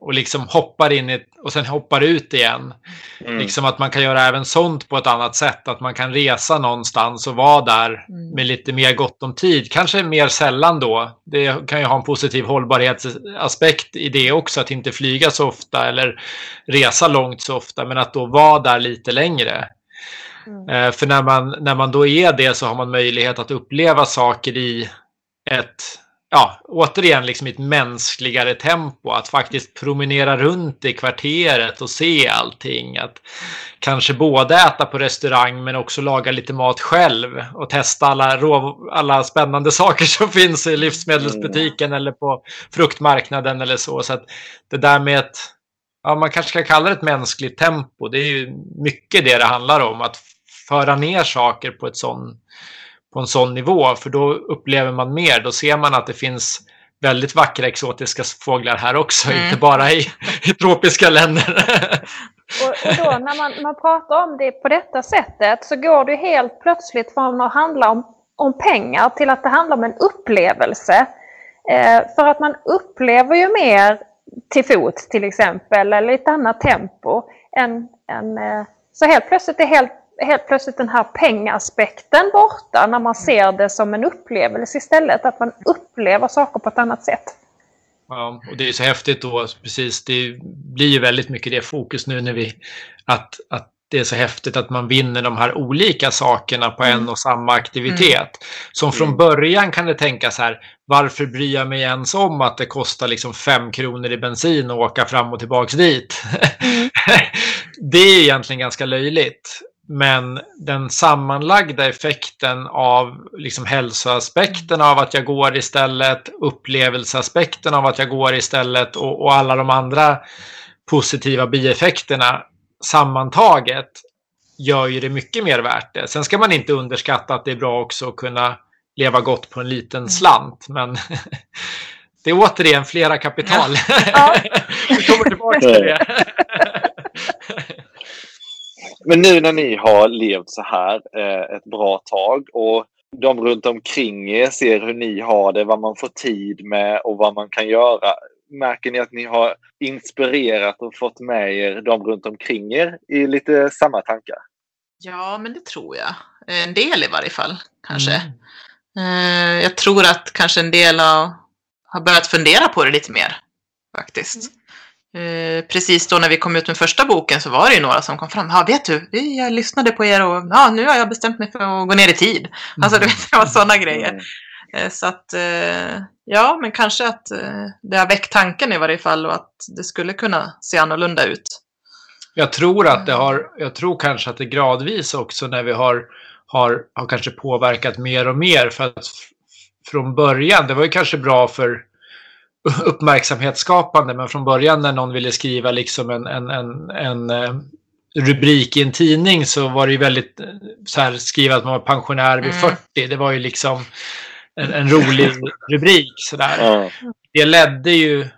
och liksom hoppar in i, och sen hoppar ut igen. Mm. Liksom att man kan göra även sånt på ett annat sätt. Att man kan resa någonstans och vara där mm. med lite mer gott om tid. Kanske mer sällan då. Det kan ju ha en positiv hållbarhetsaspekt i det också. Att inte flyga så ofta eller resa långt så ofta. Men att då vara där lite längre. Mm. Eh, för när man, när man då är det så har man möjlighet att uppleva saker i ett ja, återigen liksom ett mänskligare tempo. Att faktiskt promenera runt i kvarteret och se allting. Att kanske både äta på restaurang men också laga lite mat själv och testa alla, rå, alla spännande [LAUGHS] saker som finns i livsmedelsbutiken mm. eller på fruktmarknaden eller så. Så att det där med ett, ja man kanske ska kalla det ett mänskligt tempo. Det är ju mycket det det handlar om. Att föra ner saker på ett sånt på en sån nivå för då upplever man mer. Då ser man att det finns väldigt vackra exotiska fåglar här också, mm. inte bara i, i tropiska länder. och, och, då när man, man pratar om det på detta sättet så går det helt plötsligt från att handla om, om pengar till att det handlar om en upplevelse. Eh, för att man upplever ju mer till fot till exempel, eller i ett annat tempo. Än, än, eh, så helt plötsligt är helt helt plötsligt den här pengaspekten borta när man ser det som en upplevelse istället. Att man upplever saker på ett annat sätt. Ja, och det är så häftigt då, precis, det blir ju väldigt mycket det fokus nu när vi, att, att det är så häftigt att man vinner de här olika sakerna på en mm. och samma aktivitet. Mm. Som från mm. början kan det tänkas här, varför bryr jag mig ens om att det kostar liksom fem kronor i bensin att åka fram och tillbaks dit? Mm. [LAUGHS] det är egentligen ganska löjligt. Men den sammanlagda effekten av liksom hälsoaspekten av att jag går istället, upplevelseaspekten av att jag går istället och, och alla de andra positiva bieffekterna sammantaget gör ju det mycket mer värt det. Sen ska man inte underskatta att det är bra också att kunna leva gott på en liten mm. slant. Men [LAUGHS] det är återigen flera kapital. Ja. [LAUGHS] Vi kommer tillbaka till det. [LAUGHS] Men nu när ni har levt så här eh, ett bra tag och de runt omkring er ser hur ni har det, vad man får tid med och vad man kan göra. Märker ni att ni har inspirerat och fått med er de runt omkring er i lite samma tankar? Ja, men det tror jag. En del i varje fall, kanske. Mm. Eh, jag tror att kanske en del har, har börjat fundera på det lite mer, faktiskt. Eh, precis då när vi kom ut med första boken så var det ju några som kom fram. Ja, vet du, jag lyssnade på er och ja, nu har jag bestämt mig för att gå ner i tid. Mm. Alltså, du vet, det var sådana grejer. Eh, så att, eh, ja, men kanske att det har väckt tanken i varje fall och att det skulle kunna se annorlunda ut. Jag tror att det har, jag tror kanske att det gradvis också när vi har, har, har kanske påverkat mer och mer. För att från början, det var ju kanske bra för uppmärksamhetsskapande men från början när någon ville skriva liksom en, en, en, en eh, rubrik i en tidning så var det ju väldigt eh, så här skriva att man var pensionär vid mm. 40. Det var ju liksom en, en rolig [LAUGHS] rubrik sådär. Mm. Det ledde ju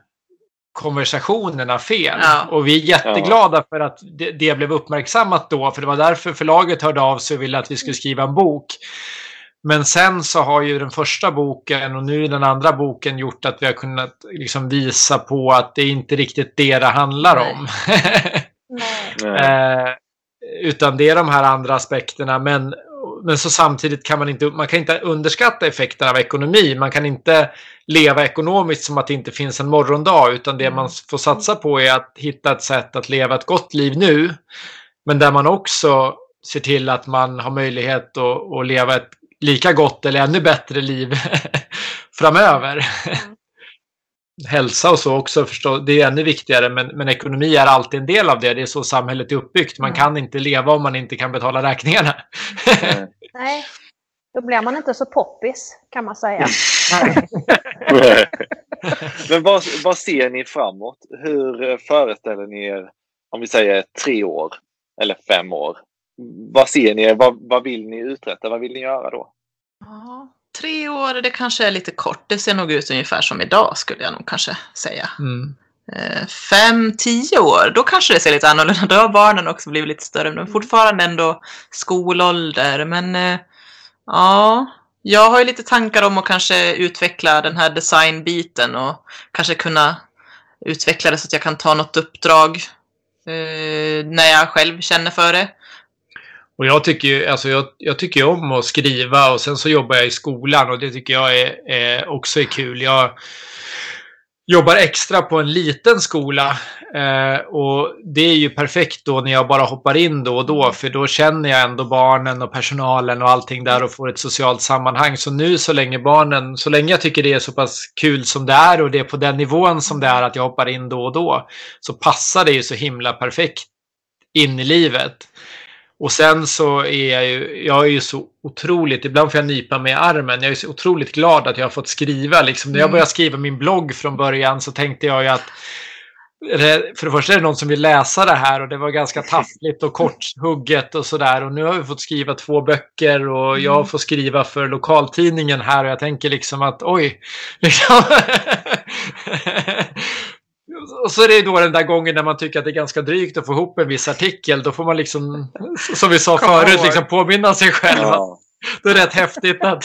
konversationerna fel. Ja. Och vi är jätteglada ja. för att det, det, blev uppmärksammat då. För det var därför förlaget hörde av sig och ville att vi skulle skriva en bok. Men sen så har ju den första boken och nu den andra boken gjort att vi har kunnat liksom visa på att det är inte riktigt det det handlar om. [LAUGHS] eh, utan det är de här andra aspekterna. Men, men så samtidigt kan man inte, man kan inte underskatta effekterna av ekonomi. Man kan inte leva ekonomiskt som att det inte finns en morgondag. Utan det man får satsa på är att hitta ett sätt att leva ett gott liv nu. Men där man också ser till att man har möjlighet att, att leva ett lika gott eller ännu bättre liv [LAUGHS] framöver. Mm. Hälsa och så också förstås, det är ännu viktigare men, men ekonomi är alltid en del av det. Det är så samhället är uppbyggt. Man mm. kan inte leva om man inte kan betala räkningarna. Nej, [LAUGHS] då blir man inte så poppis kan man säga. [LAUGHS] men vad, vad ser ni framåt? Hur föreställer ni er, om vi säger tre år eller fem år? Vad ser ni? Vad, vad vill ni uträtta? Vad vill ni göra då? Ja, tre år, det kanske är lite kort. Det ser nog ut ungefär som idag skulle jag nog kanske säga. Mm. Eh, fem, tio år, då kanske det ser lite annorlunda Då har barnen också blivit lite större. Men fortfarande ändå skolålder. Men eh, ja, jag har ju lite tankar om att kanske utveckla den här designbiten och kanske kunna utveckla det så att jag kan ta något uppdrag eh, när jag själv känner för det. Och jag tycker ju alltså jag, jag tycker om att skriva och sen så jobbar jag i skolan och det tycker jag är, är också är kul. Jag jobbar extra på en liten skola eh, och det är ju perfekt då när jag bara hoppar in då och då för då känner jag ändå barnen och personalen och allting där och får ett socialt sammanhang. Så nu så länge barnen, så länge jag tycker det är så pass kul som det är och det är på den nivån som det är att jag hoppar in då och då så passar det ju så himla perfekt in i livet. Och sen så är jag ju, jag är ju så otroligt, ibland får jag nypa mig i armen. Jag är så otroligt glad att jag har fått skriva. Liksom, när jag mm. började skriva min blogg från början så tänkte jag ju att för det första är det någon som vill läsa det här och det var ganska [LAUGHS] taffligt och korthugget och sådär. Och nu har vi fått skriva två böcker och jag mm. får skriva för lokaltidningen här och jag tänker liksom att oj. Liksom. [LAUGHS] Och så är det då den där gången när man tycker att det är ganska drygt att få ihop en viss artikel. Då får man liksom, som vi sa förut, liksom påminna sig själv. Ja. Det är rätt häftigt att,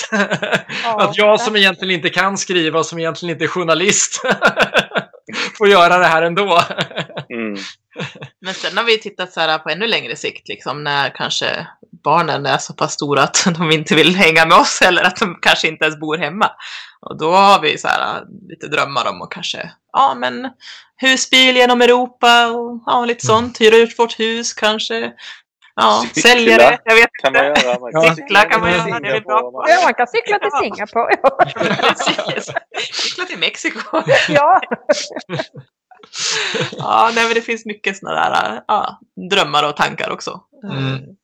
ja, [LAUGHS] [LAUGHS] att jag som egentligen inte kan skriva och som egentligen inte är journalist [LAUGHS] får göra det här ändå. Mm. Men sen har vi tittat så här på ännu längre sikt, liksom, när kanske barnen är så pass stora att de inte vill hänga med oss eller att de kanske inte ens bor hemma. Och då har vi så här, lite drömmar om att kanske, ja men husbil genom Europa och ja, lite mm. sånt. Hyra ut vårt hus kanske. Ja, cykla. jag vet kan inte. Man göra, man kan cykla kan man göra, det är bra. Ja, man kan cykla till Singapore. [LAUGHS] cykla till Mexiko. ja. ja, nej, men det finns mycket sådana där ja, drömmar och tankar också. Mm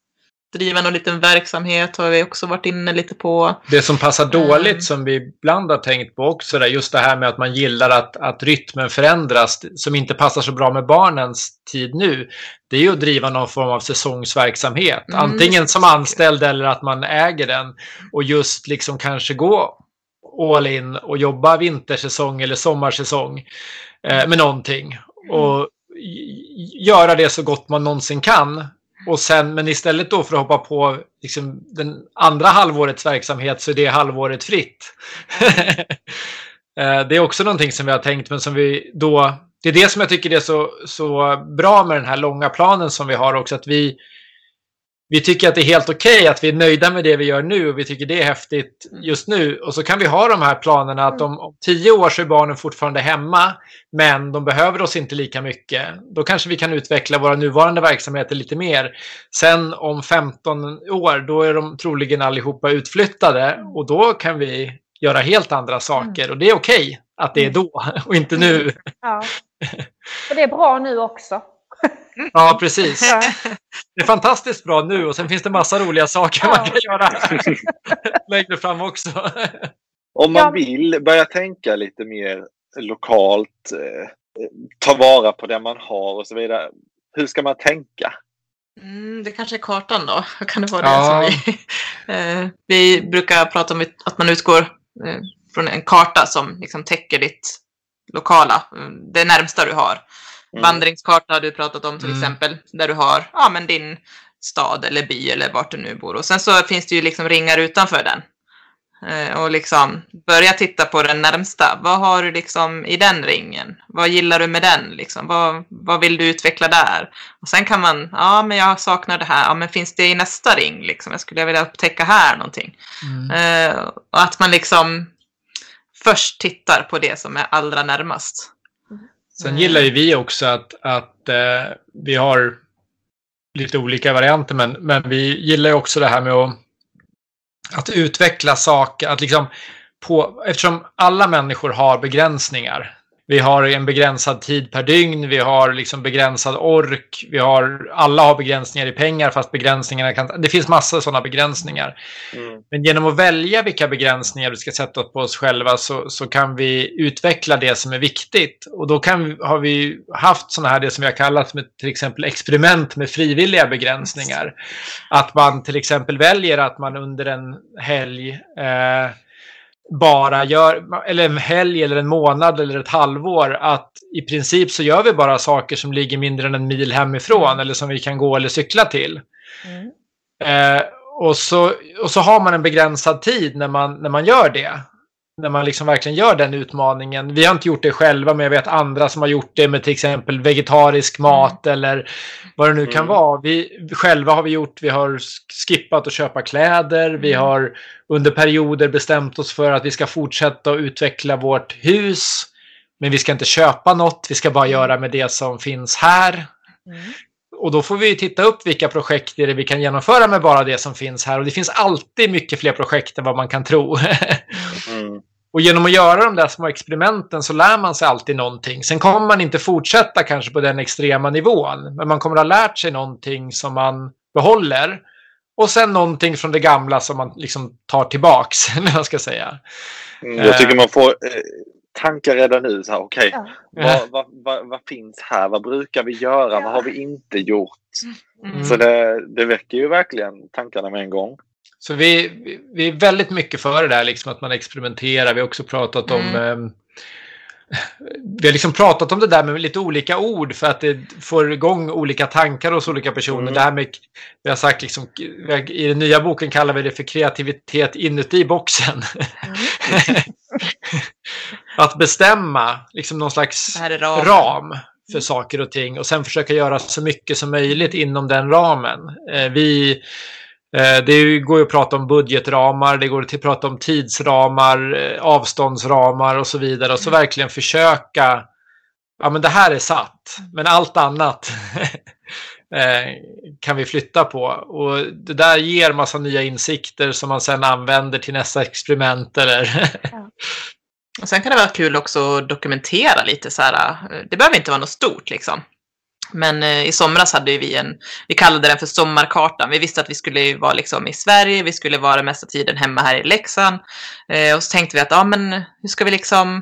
driva någon liten verksamhet har vi också varit inne lite på. Det som passar dåligt mm. som vi ibland har tänkt på också, där, just det här med att man gillar att, att rytmen förändras, som inte passar så bra med barnens tid nu, det är ju att driva någon form av säsongsverksamhet. Mm, Antingen som anställd eller att man äger den och just liksom kanske gå all in och jobba vintersäsong eller sommarsäsong eh, med någonting. Och göra det så gott man någonsin kan och sen, men istället då för att hoppa på liksom, den andra halvårets verksamhet så är det halvåret fritt. [LAUGHS] Eh, det är också någonting som vi har tänkt men som vi då... Det är det som jag tycker är så, så bra med den här långa planen som vi har också. Att vi, vi tycker att det är helt okej okay, att vi är nöjda med det vi gör nu och vi tycker det är häftigt mm. just nu. Och så kan vi ha de här planerna att om, om tio år så är barnen fortfarande hemma men de behöver oss inte lika mycket. Då kanske vi kan utveckla våra nuvarande verksamheter lite mer. Sen om 15 år då är de troligen allihopa utflyttade och då kan vi göra helt andra saker och det är okej okay att det är då och inte nu. Ja. [LAUGHS] För det är bra nu också. [LAUGHS] Ja, precis. Det är fantastiskt bra nu och sen finns det massa roliga saker man kan göra [LAUGHS] längre fram också. Om man vill börja tänka lite mer lokalt, eh, ta vara på det man har och så vidare. Hur ska man tänka? Mm, det kanske är kartan då. Kan det vara det ja. som vi, eh, vi brukar prata om att man utgår eh, från en karta som liksom täcker ditt lokala, det närmsta du har. Mm. Vandringskarta har du pratat om till mm. exempel, där du har ja, men din stad eller by eller vart du nu bor. Och sen så finns det ju liksom ringar utanför den. eh, och liksom börja titta på den närmsta. Vad har du liksom i den ringen? Vad gillar du med den? Liksom? Vad, vad vill du utveckla där? Och sen kan man, ja men jag saknar det här, ja men finns det i nästa ring? Liksom? Jag skulle vilja upptäcka här någonting. Mm. Eh, och att man liksom först tittar på det som är allra närmast. Sen gillar ju vi också att, att eh, vi har lite olika varianter, men, men vi gillar ju också det här med att, att utveckla saker. Att liksom på, eftersom alla människor har begränsningar. Vi har en begränsad tid per dygn, vi har liksom begränsad ork, vi har, alla har begränsningar i pengar fast begränsningarna kan, det finns massor av sådana begränsningar. Mm. Men genom att välja vilka begränsningar vi ska sätta på oss själva så, så kan vi utveckla det som är viktigt. Och då kan vi, har vi haft sådana här, det som vi har kallat med till exempel experiment med frivilliga begränsningar. Att man till exempel väljer att man under en helg eh, bara gör, eller en helg eller en månad eller ett halvår, att i princip så gör vi bara saker som ligger mindre än en mil hemifrån eller som vi kan gå eller cykla till. Mm. Eh, och, så, och så har man en begränsad tid när man, när man gör det. När man liksom verkligen gör den utmaningen. Vi har inte gjort det själva, men jag vet andra som har gjort det med till exempel vegetarisk mat eller vad det nu kan Mm. vara. Vi, själva har vi gjort, vi har skippat att köpa kläder, vi har under perioder bestämt oss för att vi ska fortsätta att utveckla vårt hus. Men vi ska inte köpa något, vi ska bara göra med det som finns här. Mm. Och då får vi titta upp vilka projekt är det vi kan genomföra med bara det som finns här. Och det finns alltid mycket fler projekt än vad man kan tro. [LAUGHS] Mm. och genom att göra de där små experimenten så lär man sig alltid någonting. Sen kommer man inte fortsätta kanske på den extrema nivån. Men man kommer ha lärt sig någonting som man behåller. Och sen någonting från det gamla som man liksom tar tillbaks, [LAUGHS] eller vad ska säga. Mm, Jag tycker man får eh, tankar redan nu. så här, Okej, Ja. vad, vad, vad, vad finns här? Vad brukar vi göra? Ja. Vad har vi inte gjort? Mm. Så det, det väcker ju verkligen tankarna med en gång. Så vi, vi- är väldigt mycket för det där, liksom att man experimenterar. Vi har också pratat om... Mm. ehm, [LAUGHS] vi har liksom pratat om det där med lite olika ord för att det får igång olika tankar hos olika personer. Mm. Det här med, vi har sagt liksom, i den nya boken kallar vi det för kreativitet inuti boxen. [LAUGHS] att bestämma liksom någon slags ramen. ram för saker och ting och sen försöka göra så mycket som möjligt inom den ramen. Eh, vi, eh, det är ju- går ju att prata om budgetramar, det går att prata om tidsramar, eh, avståndsramar och så vidare och så verkligen försöka Ja, men det här är satt, men allt annat [LAUGHS] eh, kan vi flytta på. Och det där ger massa nya insikter som man sedan använder till nästa experiment eller [LAUGHS] Och sen kan det vara kul också att dokumentera lite så här. eh, Det behöver inte vara något stort liksom. Men eh, i somras hade vi en, vi kallade den för sommarkartan. Vi visste att vi skulle vara liksom i Sverige, vi skulle vara mesta tiden hemma här i Leksand. Eh, och så tänkte vi att, ja men hur ska vi liksom,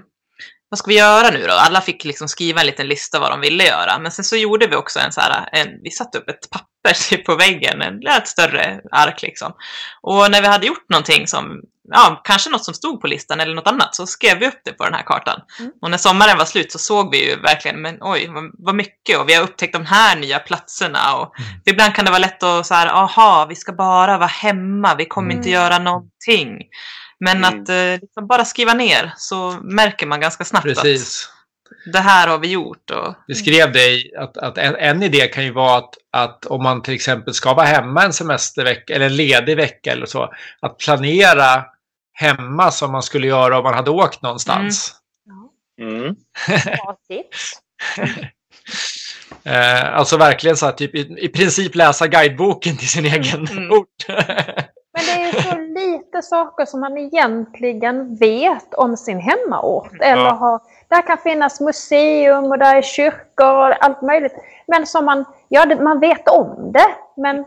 vad ska vi göra nu då? Alla fick liksom skriva en liten lista vad de ville göra. Men sen så gjorde vi också en så här, en, vi satte upp ett papper [LAUGHS] typ på väggen, en ett större ark liksom. Och när vi hade gjort någonting som, ja, kanske något som stod på listan eller något annat, så skrev vi upp det på den här kartan. Mm. Och när sommaren var slut så såg vi ju verkligen, men oj, vad, vad mycket, och vi har upptäckt de här nya platserna. Och ibland kan det vara lätt att så här, aha, vi ska bara vara hemma, vi kommer inte Mm. göra någonting. Men Mm. att eh, liksom bara skriva ner så märker man ganska snabbt precis. att det här har vi gjort. Och, Vi skrev det i att, att en, en idé kan ju vara att, att om man till exempel ska vara hemma en semestervecka eller en ledig vecka eller så. Att planera hemma som man skulle göra om man hade åkt någonstans. Mm. Bra tips. [LAUGHS] Eh, alltså verkligen så här, typ i, i princip läsa guideboken till sin egen Mm. ort. [LAUGHS] Men det är ju så lite saker som man egentligen vet om sin hemmaort. Eller Ja. har, där kan finnas museum och där är kyrkor och allt möjligt. Men som man, ja man vet om det. Men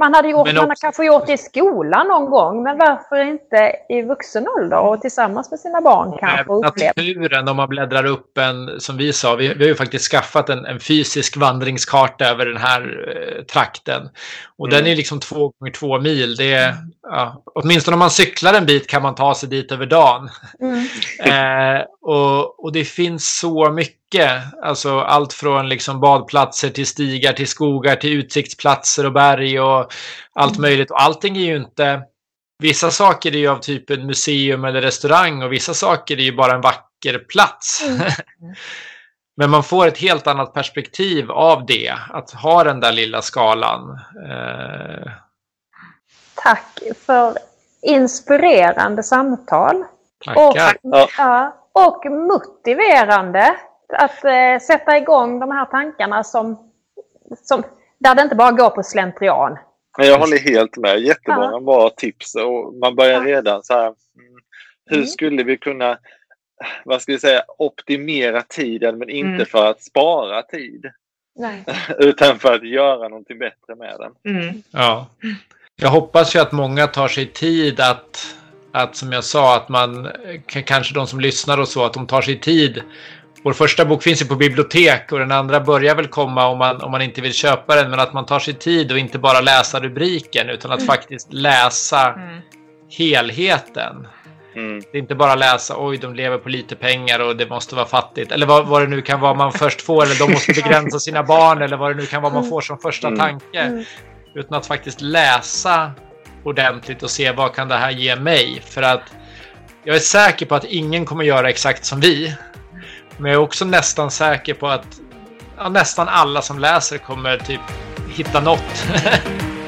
man hade gjort, Men man också- kanske gjort det i skolan någon gång. Men varför inte i vuxen ålder och tillsammans med sina barn kanske uppleva. naturen, om man bläddrar upp en, som vi sa, vi, vi har ju faktiskt skaffat en, en fysisk vandringskarta över den här eh, trakten. Och Mm. den är liksom två gånger två mil. Det är, ja, åtminstone om man cyklar en bit kan man ta sig dit över dagen. Mm. [LAUGHS] Eh, och, och det finns så mycket. Alltså allt från liksom badplatser till stigar till skogar till utsiktsplatser och berg och allt möjligt. Och allting är ju inte vissa saker är ju av typen museum eller restaurang och vissa saker är ju bara en vacker plats. Mm. [LAUGHS] Men man får ett helt annat perspektiv av det, att ha den där lilla skalan. Eh, Tack för inspirerande samtal. tackar. Och, ja, och motiverande att eh, sätta igång de här tankarna som, som, där det inte bara går på slentrian. Men jag håller helt med. Jättemånga bra tips och man börjar redan så här. mm, Hur Mm. skulle vi kunna, vad ska vi säga, optimera tiden men inte Mm. för att spara tid. Nej. [LAUGHS] Utan för att göra någonting bättre med den. Mm. Ja. Jag hoppas ju att många tar sig tid att, att som jag sa, att man, kanske de som lyssnar och så, att de tar sig tid. Vår första bok finns ju på bibliotek och den andra börjar väl komma om man, om man inte vill köpa den, men att man tar sig tid och inte bara läsa rubriken utan att faktiskt läsa Mm. helheten. Mm. Det är inte bara läsa oj, de lever på lite pengar och det måste vara fattigt. Eller vad, vad det nu kan vara man först får. Eller de måste begränsa [LAUGHS] sina barn. Eller vad det nu kan vara man får som första Mm. tanke. Mm. Utan att faktiskt läsa ordentligt och se vad kan det här ge mig. För att jag är säker på att ingen kommer göra exakt som vi. Men jag är också nästan säker på att ja, nästan alla som läser kommer typ hitta något. [LAUGHS]